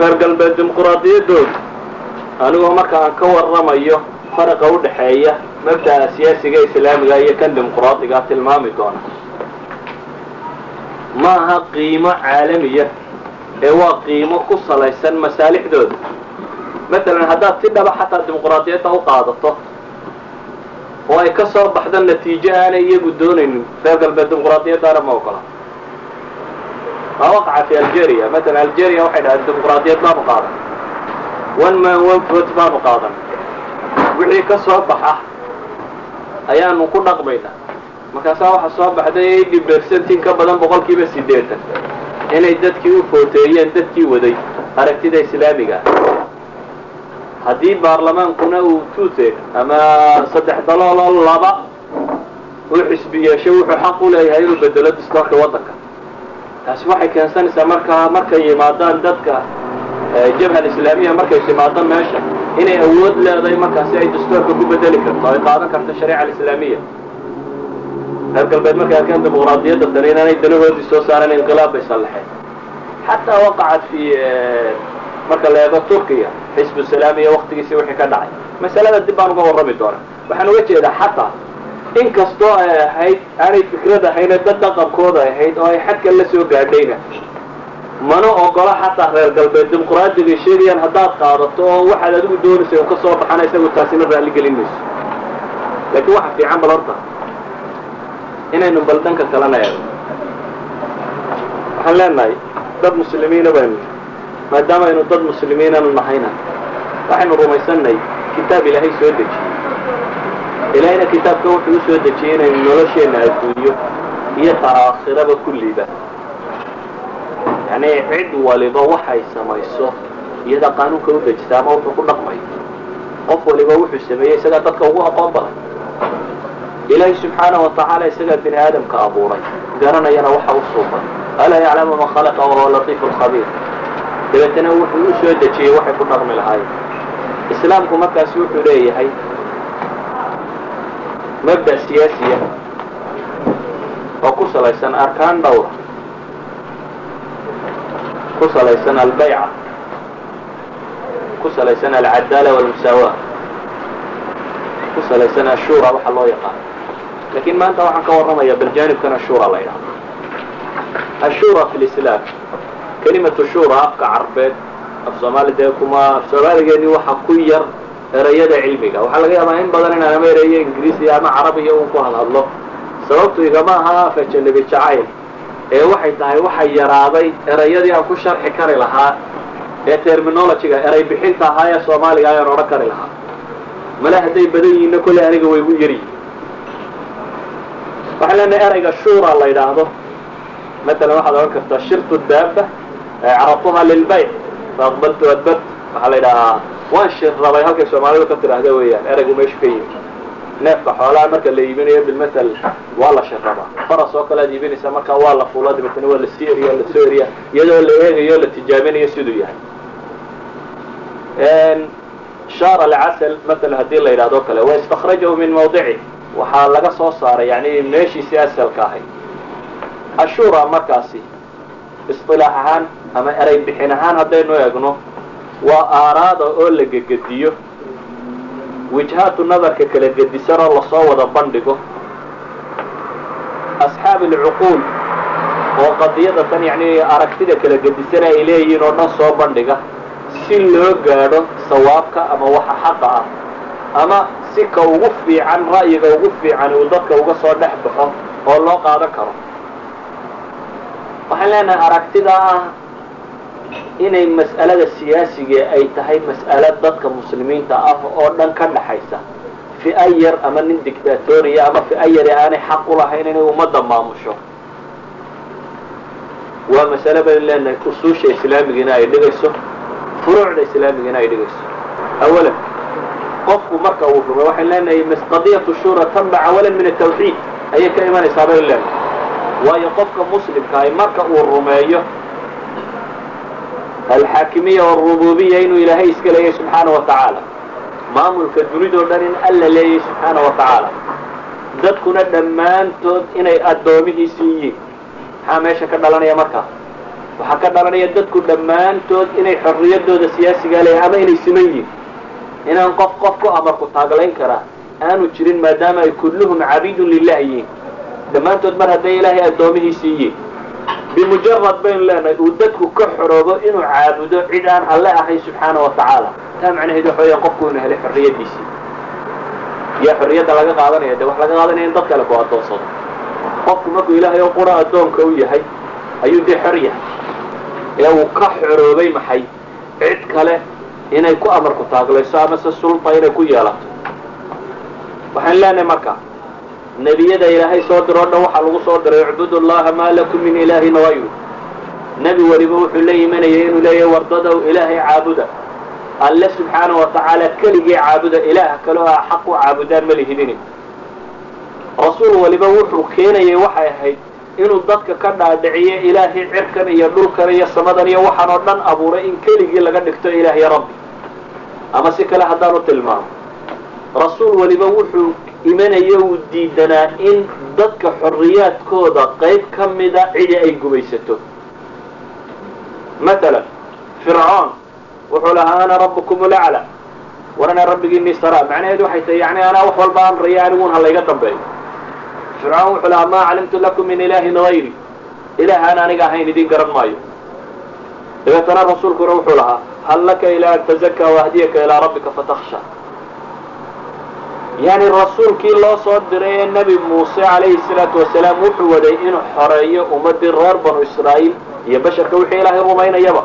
Reer galbeed dimuqraadiyaddooda anigoo marka aan ka warramayo faraqa u dhaxeeya mabda'a siyaasiga islaamiga iyo kan dimuqraadigaa tilmaami doona ma aha qiimo caalamiya ee waa qiimo ku salaysan masaalixdooda. Matalan haddaad si dhaba xataa dimuqraadiyadda u qaadato oo ay ka soo baxdo natiijo aanay iyagu doonaynin reer galbeed dimuqraadiyaddaana ma ogola. Maa waqaca fi algeria. Matalan algeria waxay dhahdeen dimuqraadiyad baanu qaadan. One man one vote baanu qaadan. Wixii ka soo baxa ayaanu ku dhaqmaynaa markaasaa waxaa soo baxday eighty percent in ka badan boqol kiiba siddeetan inay dadkii u footeeyeen dadkii waday aragtida islaamiga. Haddii baarlamaankuna uu tuuteg ama saddex dalooloo laba uu xisbi yeeshay wuxuu xaq u leeyahay inuu bedelo distoorka waddanka. Taasi waxay keensanaysaa markaa markay yimaadaan dadka jabha alislaamiya markay timaado meesha inay awood leedahay markaasi ay dastoorka ku bedeli karto ay qaadan karto shariica alislaamiya reer galbeed markay arkeen dimuqraadiyadda tani inaanay danahoodii soo saareen inqilaab bay sallaxeen xataa waqacat fi marka la eego turkiya xisbu salaamiya waktigiisii wixii ka dhacay masalada dib baan uga warrami doonaa waxaan uga jeedaa xataa in kastoo ay ahayd aanay fikrad ahayne dad dhaqankooda ahayd oo ay xadkan la soo gaadhayna mana ogola xataa reer galbeed dimuqraadiga sheegayaan haddaad qaadato oo waxaad adigu doonaysa u ka soo baxana isagu taasina raalli gelin mayso laakiin waxa fiican bal horta inaynu bal dhanka kalena eego waxaan leenahay dad muslimiina baynu maadaama aynu dad muslimiinanu nahayna waxaynu rumaysannahay kitaab ilaahay soo dejiyey. Ilaahayna kitaabka wuxuu u dejiyey inaynu nolosheenna adduunyo iyo ta aakhiraba kulliba yani cid waliba waxay samayso iyada qaanuunka u dejisa ama wuxuu ku dhaqmayo qof waliba wuxuu sameeyey isagaa dadka ugu aqoon badan ilaahay subxaanahu watacaala isagaa bini aadamka abuuray garanayana waxa u alaa yaclamu man khalaqa wahuwa latiifu lkhabiir dabeetana wuxuu u dejiyey waxay ku dhaqmi lahaayeen islaamku markaasi wuxuu leeyahay mabda siyaasiya oo ku salaysan arkaan dhowra ku salaysan albayca ku salaysan alcadaala walmusaawa ku salaysan ashura waxa loo yaqaano laakiin maanta waxaan ka warramaya baljanibkan ashura la ydhahdo ashura fi lislaam kelimatu shura afka carbeed af soomaali dee kuma af soomaaligeeni waxa ku yar erayada cilmiga. Waxaa laga yaabaa in badan inaan ama ereyo ingiriisiya ama carabiya un ku hadhadlo sababtu igama aha afajanabi jacayl ee waxay tahay waxay yaraaday erayadii aan ku sharxi kari lahaa ee terminologyga eray bixinta ahaa ee soomaaliga ayaan odhan kari lahaa. Male hadday badan yihiinna kolley aniga way gu yaryihin waxaan leenahay erayga shura la yidhaahdo. Matalan waxaad odhan kartaa shirtu daaba carabtuha lilbayc faaqbaltu adbat waxaa la yidhahaa waan shir rabay. Halkay soomaalidu ka tidhaahda weeyaan eraygu meeshu ka yimi neefka xoolaha marka la iibinayo bilmatal waa la shirrabaa faras oo kale ad iibinaysaa markaa waa la fuula dabeetana waa la sii eriya la soo eriya iyadoo la eegayo la tijaabinayo siduu yahay. Shaar alcasal maala haddii la yidhahdo kale wa istakrajahu min mawdici waxaa laga soo saaray yani meeshiisii asalka ahayd. Ashura markaasi isilaax ahaan ama erey bixin ahaan haddaynu eegno waa aaraada oo la gegediyo. Wijhaatu nadarka kala gedisanoo la soo wada bandhigo. Asxaab alcuquul oo qadiyada tan yacni aragtida kala gedisana ay leeyihiin oo dhan soo bandhiga si loo gaadho sawaabka ama waxa xaqa ah. Ama si ka ugu fiican ra'yiga ugu fiican uu dadka uga soo dhex baxo oo loo qaadan karo. Waxaan leenahay aragtida ah inay mas'alada siyaasiga ay tahay mas'alo dadka muslimiinta ah oo dhan ka dhaxaysa. Fi'a yar ama nin dictatoriya ama fi'a yari aanay xaq u lahayn inay ummadda maamusho. Waa masale baynu leenahay usuusha islaamigina ay dhigayso furuucda islaamigina ay dhigayso. Awalan qofku marka uu rumo waxaynu leenahay qadiyatu shura tanbac awalan min atawxiid ayay ka imanaysaa baynu leenahay waayo qofka muslimkaahi marka uu rumeeyo alxaakimiya alrububiya inuu ilaahay iska leeyahay subxaana wa tacaala. Maamulka dunidoo dhan in alla leeyahay subxaana wa tacaala. Dadkuna dhammaantood inay addoomihiisi yihiin. Maxaa meesha ka dhalanaya markaa waxaa ka dhalanaya dadku dhammaantood inay xorriyadooda siyaasigaa leeyahay ama inay siman yihiin inaan qof qof ku amarku taaglayn karaa aanu jirin maadaama ay kulluhum cabiidun lilah yihiin. Dhammaantood mar hadday ilaahay addoomihiisii yihiin bimujarad baynu leenahay uu dadku ka xoroobo inuu caabudo cid aan alle ahayn subxaana wa tacaala. Taa macnaheedu waxa weeyaan qofku inuu helay xorriyaddiisii. Yaa xorriyadda laga qaadanaya dee wax laga qaadanaya in dad kale ku addoonsado qofku markuu ilaahay oo qura addoonka u yahay ayuu dee xor yahay. Ee uu ka xoroobay maxay? Cid kale inay ku amarku taaglayso amase sulta inay ku yeelato. Waxaan leenahay marka nebiyada ilaahay soo diroo dhan waxaa lagu soo diray icbudu llaha maa lakum min ilaahin hayru nebi weliba wuxuu la imanayay inuu leeyahay wardadow ilaahay caabuda. Alle subxaana wa tacaala keligii caabuda ilaah kaleo a xaq u caabudaan ma lihidini. Rasuul waliba wuxuu keenayay waxay ahayd inuu dadka ka dhaadhiciyo ilaahay cirkan iyo dhulkan iyo samadan iyo waxaan oo dhan abuuray in keligii laga dhigto ilaahay rabbi ama si kale haddaanu tilmaamo. Rasuul waliba wuxuu imanayo uu diidanaa in dadka xorriyaadkooda qayb ka mida cidi ay gumaysato matalan fircoon wuxuu lahaa ana rabbukum ulacla war anaa rabbigiinii saraa macnaheedu waxay tahay yani anaa wax walba amraya aniguun ha dambeeyo fircoon wuxuu lahaa maa calimtu lakum min ilaahin hayri ilaah aan aniga ahayn idiin garan maayo. Dabeetana rasuulkuna wuxuu lahaa hal laka ilaa an tazakkaa waahdiyaka ilaa rabbika fatakhsha. Yani rasuulkii loo soo diray ee nebi muuse calayhi salaatu wasalaam wuxuu waday inuu xoreeyo ummadii reer banu israa'iil iyo basharka wixii ilaahay rumaynayaba.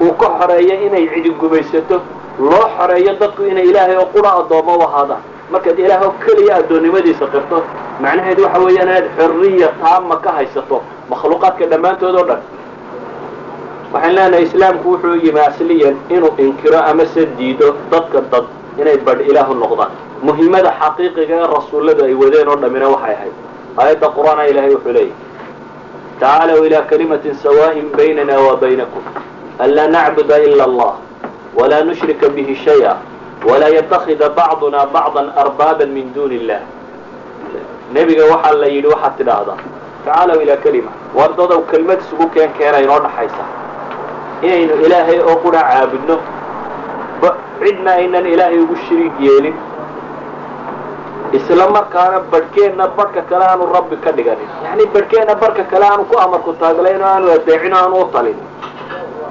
Uu ka xoreeyo inay cidi gumaysato loo xoreeyo dadku inay ilaahay oo qura addoommo u ahaadaan. Markaad ilaah oo keliya addoonnimadiisa qirto macnaheedu waxa weeyaan inaad xorriya taama ka haysato makhluuqaadka dhammaantood oo dhan waxaan leenahay islaamku wuxuu yimi asliyan inuu inkiro amase diido dadka dad inay badh ilaahu noqdaan muhimmada xaqiiqiga ee rasuulladu ay wadeen oo dhammina waxay ahayd. Aayadda qur'aana ilaahay wuxuu leeyahy tacaalow ilaa kalimatin sawa'in baynana wa baynakum anlaa nacbuda ila allah walaa nushrika bihi shaya walaa yatakida bacduna bacdan arbaaban min duuni illah nebiga waxaa la yidhi waxaad tidhaahdaa tacaalow ilaa kelima wardadow kelmad isugu keen keena inoo dhaxaysa inaynu ilaahay oo qura caabudno. Cidna aynan ilaahay ugu shiriig yeelin. Isla markaana badhkeenna badhka kale aanu rabbi ka dhiganin. Yani badhkeenna badhka kale aanu ku amarku taaglayn oo aanu adeecin o aanu u talin.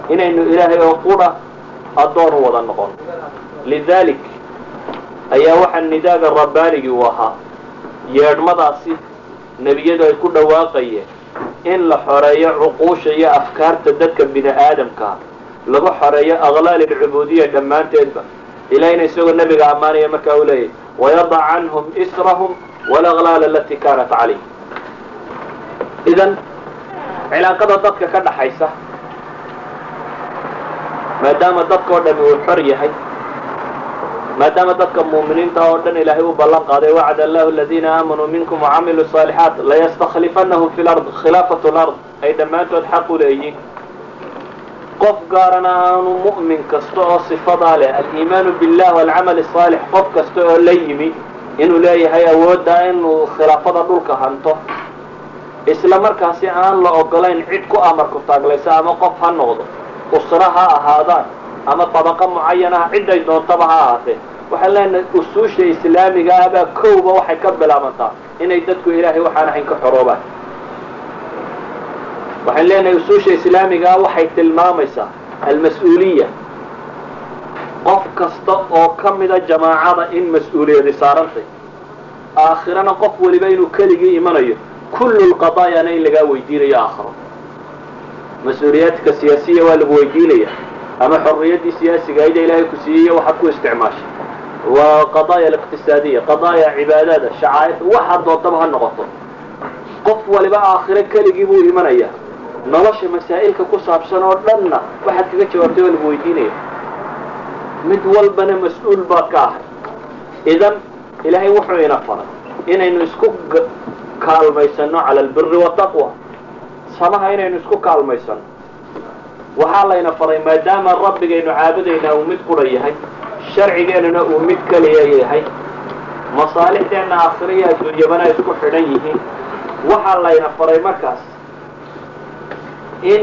Inaynu ilaahay oo qura addoon u wada noqon. Lidalik ayaa waxaa nidaaga rabbaanigii u ahaa. Yeedhmadaasi nebiyadu ay ku dhawaaqayeen in la xoreeyo cuquusha iyo afkaarta dadka bini aadamkaa lagu xoreeyo aqlaal alcubuudiya dhammaanteedba. Ilahayna isagoo nebiga ammaanaya markaa uu leeyahy wayadac canhum israhum walaglaal alatii kaanat calayh idan cilaaqada dadka ka dhaxaysa maadaama dadka dhami uu xor yahay maadaama dadka muuminiinta oo dhan ilaahay u ballan qaaday wacd allahu aladiina aamanuu minkum wacamiluu saalixaat layastaklifanahum fi lard khilaafatu lard ay dhammaantood xaq u leeyihiin. Qof gaarana aanu mu'min kasta oo sifadaa leh aliimaanu billah walcamal asaalix qof kasta oo la yimi inuu leeyahay awoodda inuu khilaafada dhulka hanto. Isla markaasi aan la ogolayn cid ku amarku taaglaysa ama qof ha noqdo usra ha ahaadaan ama dabaqo mucayanaha ciday doontaba ha ahaatee waxaan leenahay usuusha islaamiga ahbaa kowba waxay ka bilaabantaa inay dadku ilaahay waxaan ahayn ka xoroobaan. Waxaan leenahay usuusha islaamiga ah waxay tilmaamaysaa almas-uuliya qof kasta oo ka mida jamaacada in mas'uuliyadi saarantay aakhirana qof waliba inuu keligii imanayo kullu lqadaayana in lagaa weydiinayo aakhiro. Mas'uuliyaadka siyaasiya waa lagu weydiinaya ama xorriyaddii siyaasiga ayda ilaahay ku siiyey waxaad ku isticmaashay. Waa qadaaya aliqtisaadiya qadaaya cibaadada shacaa'irta waxa doontaba ha noqoto. Qof waliba aakhiro keligii buu imanaya. Nolosha masaa'ilka ku saabsan oo dhanna waxaad kaga jawaabtay waa lagu weydiinaya. Mid walbana mas'uul baad ka ahay idan ilaahay wuxuu ina faray inaynu isku kaalmaysano cala albiri wataqwa samaha inaynu isku kaalmaysano waxaa layna faray maadaama rabbigaynu caabudayna uu mid qura yahay sharcigeennuna uu mid keliya yahay masaalixdeenna aakhiro iyo adduunyabana isku xidhan yihiin. Waxaa layna faray markaas in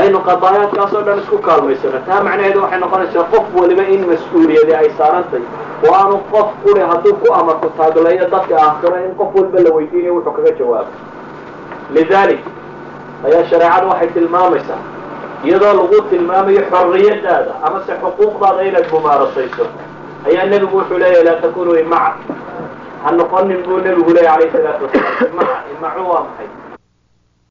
aynu qadaayaadkaas oo dhan isku kaalmaysano taa macnaheedu waxay noqonaysaa qof waliba in mas'uuliyadi ay saarantay oo aanu qof quri hadduu ku amarku taagleeyo dadka aakhiro in qof walba la weydiinayo wuxuu kaga jawaabo lidalik ayaa shareecadu waxay tilmaamaysaa iyadoo lagu tilmaamayo xorriyadaada amase xuquuqdaada inaad mumaarasayso ayaa nebigu wuxuu leeyahy laa takunuu imaca ha noqonin buu nebigu leeya alayh salaatu wasalaam imaca imacu waa maxay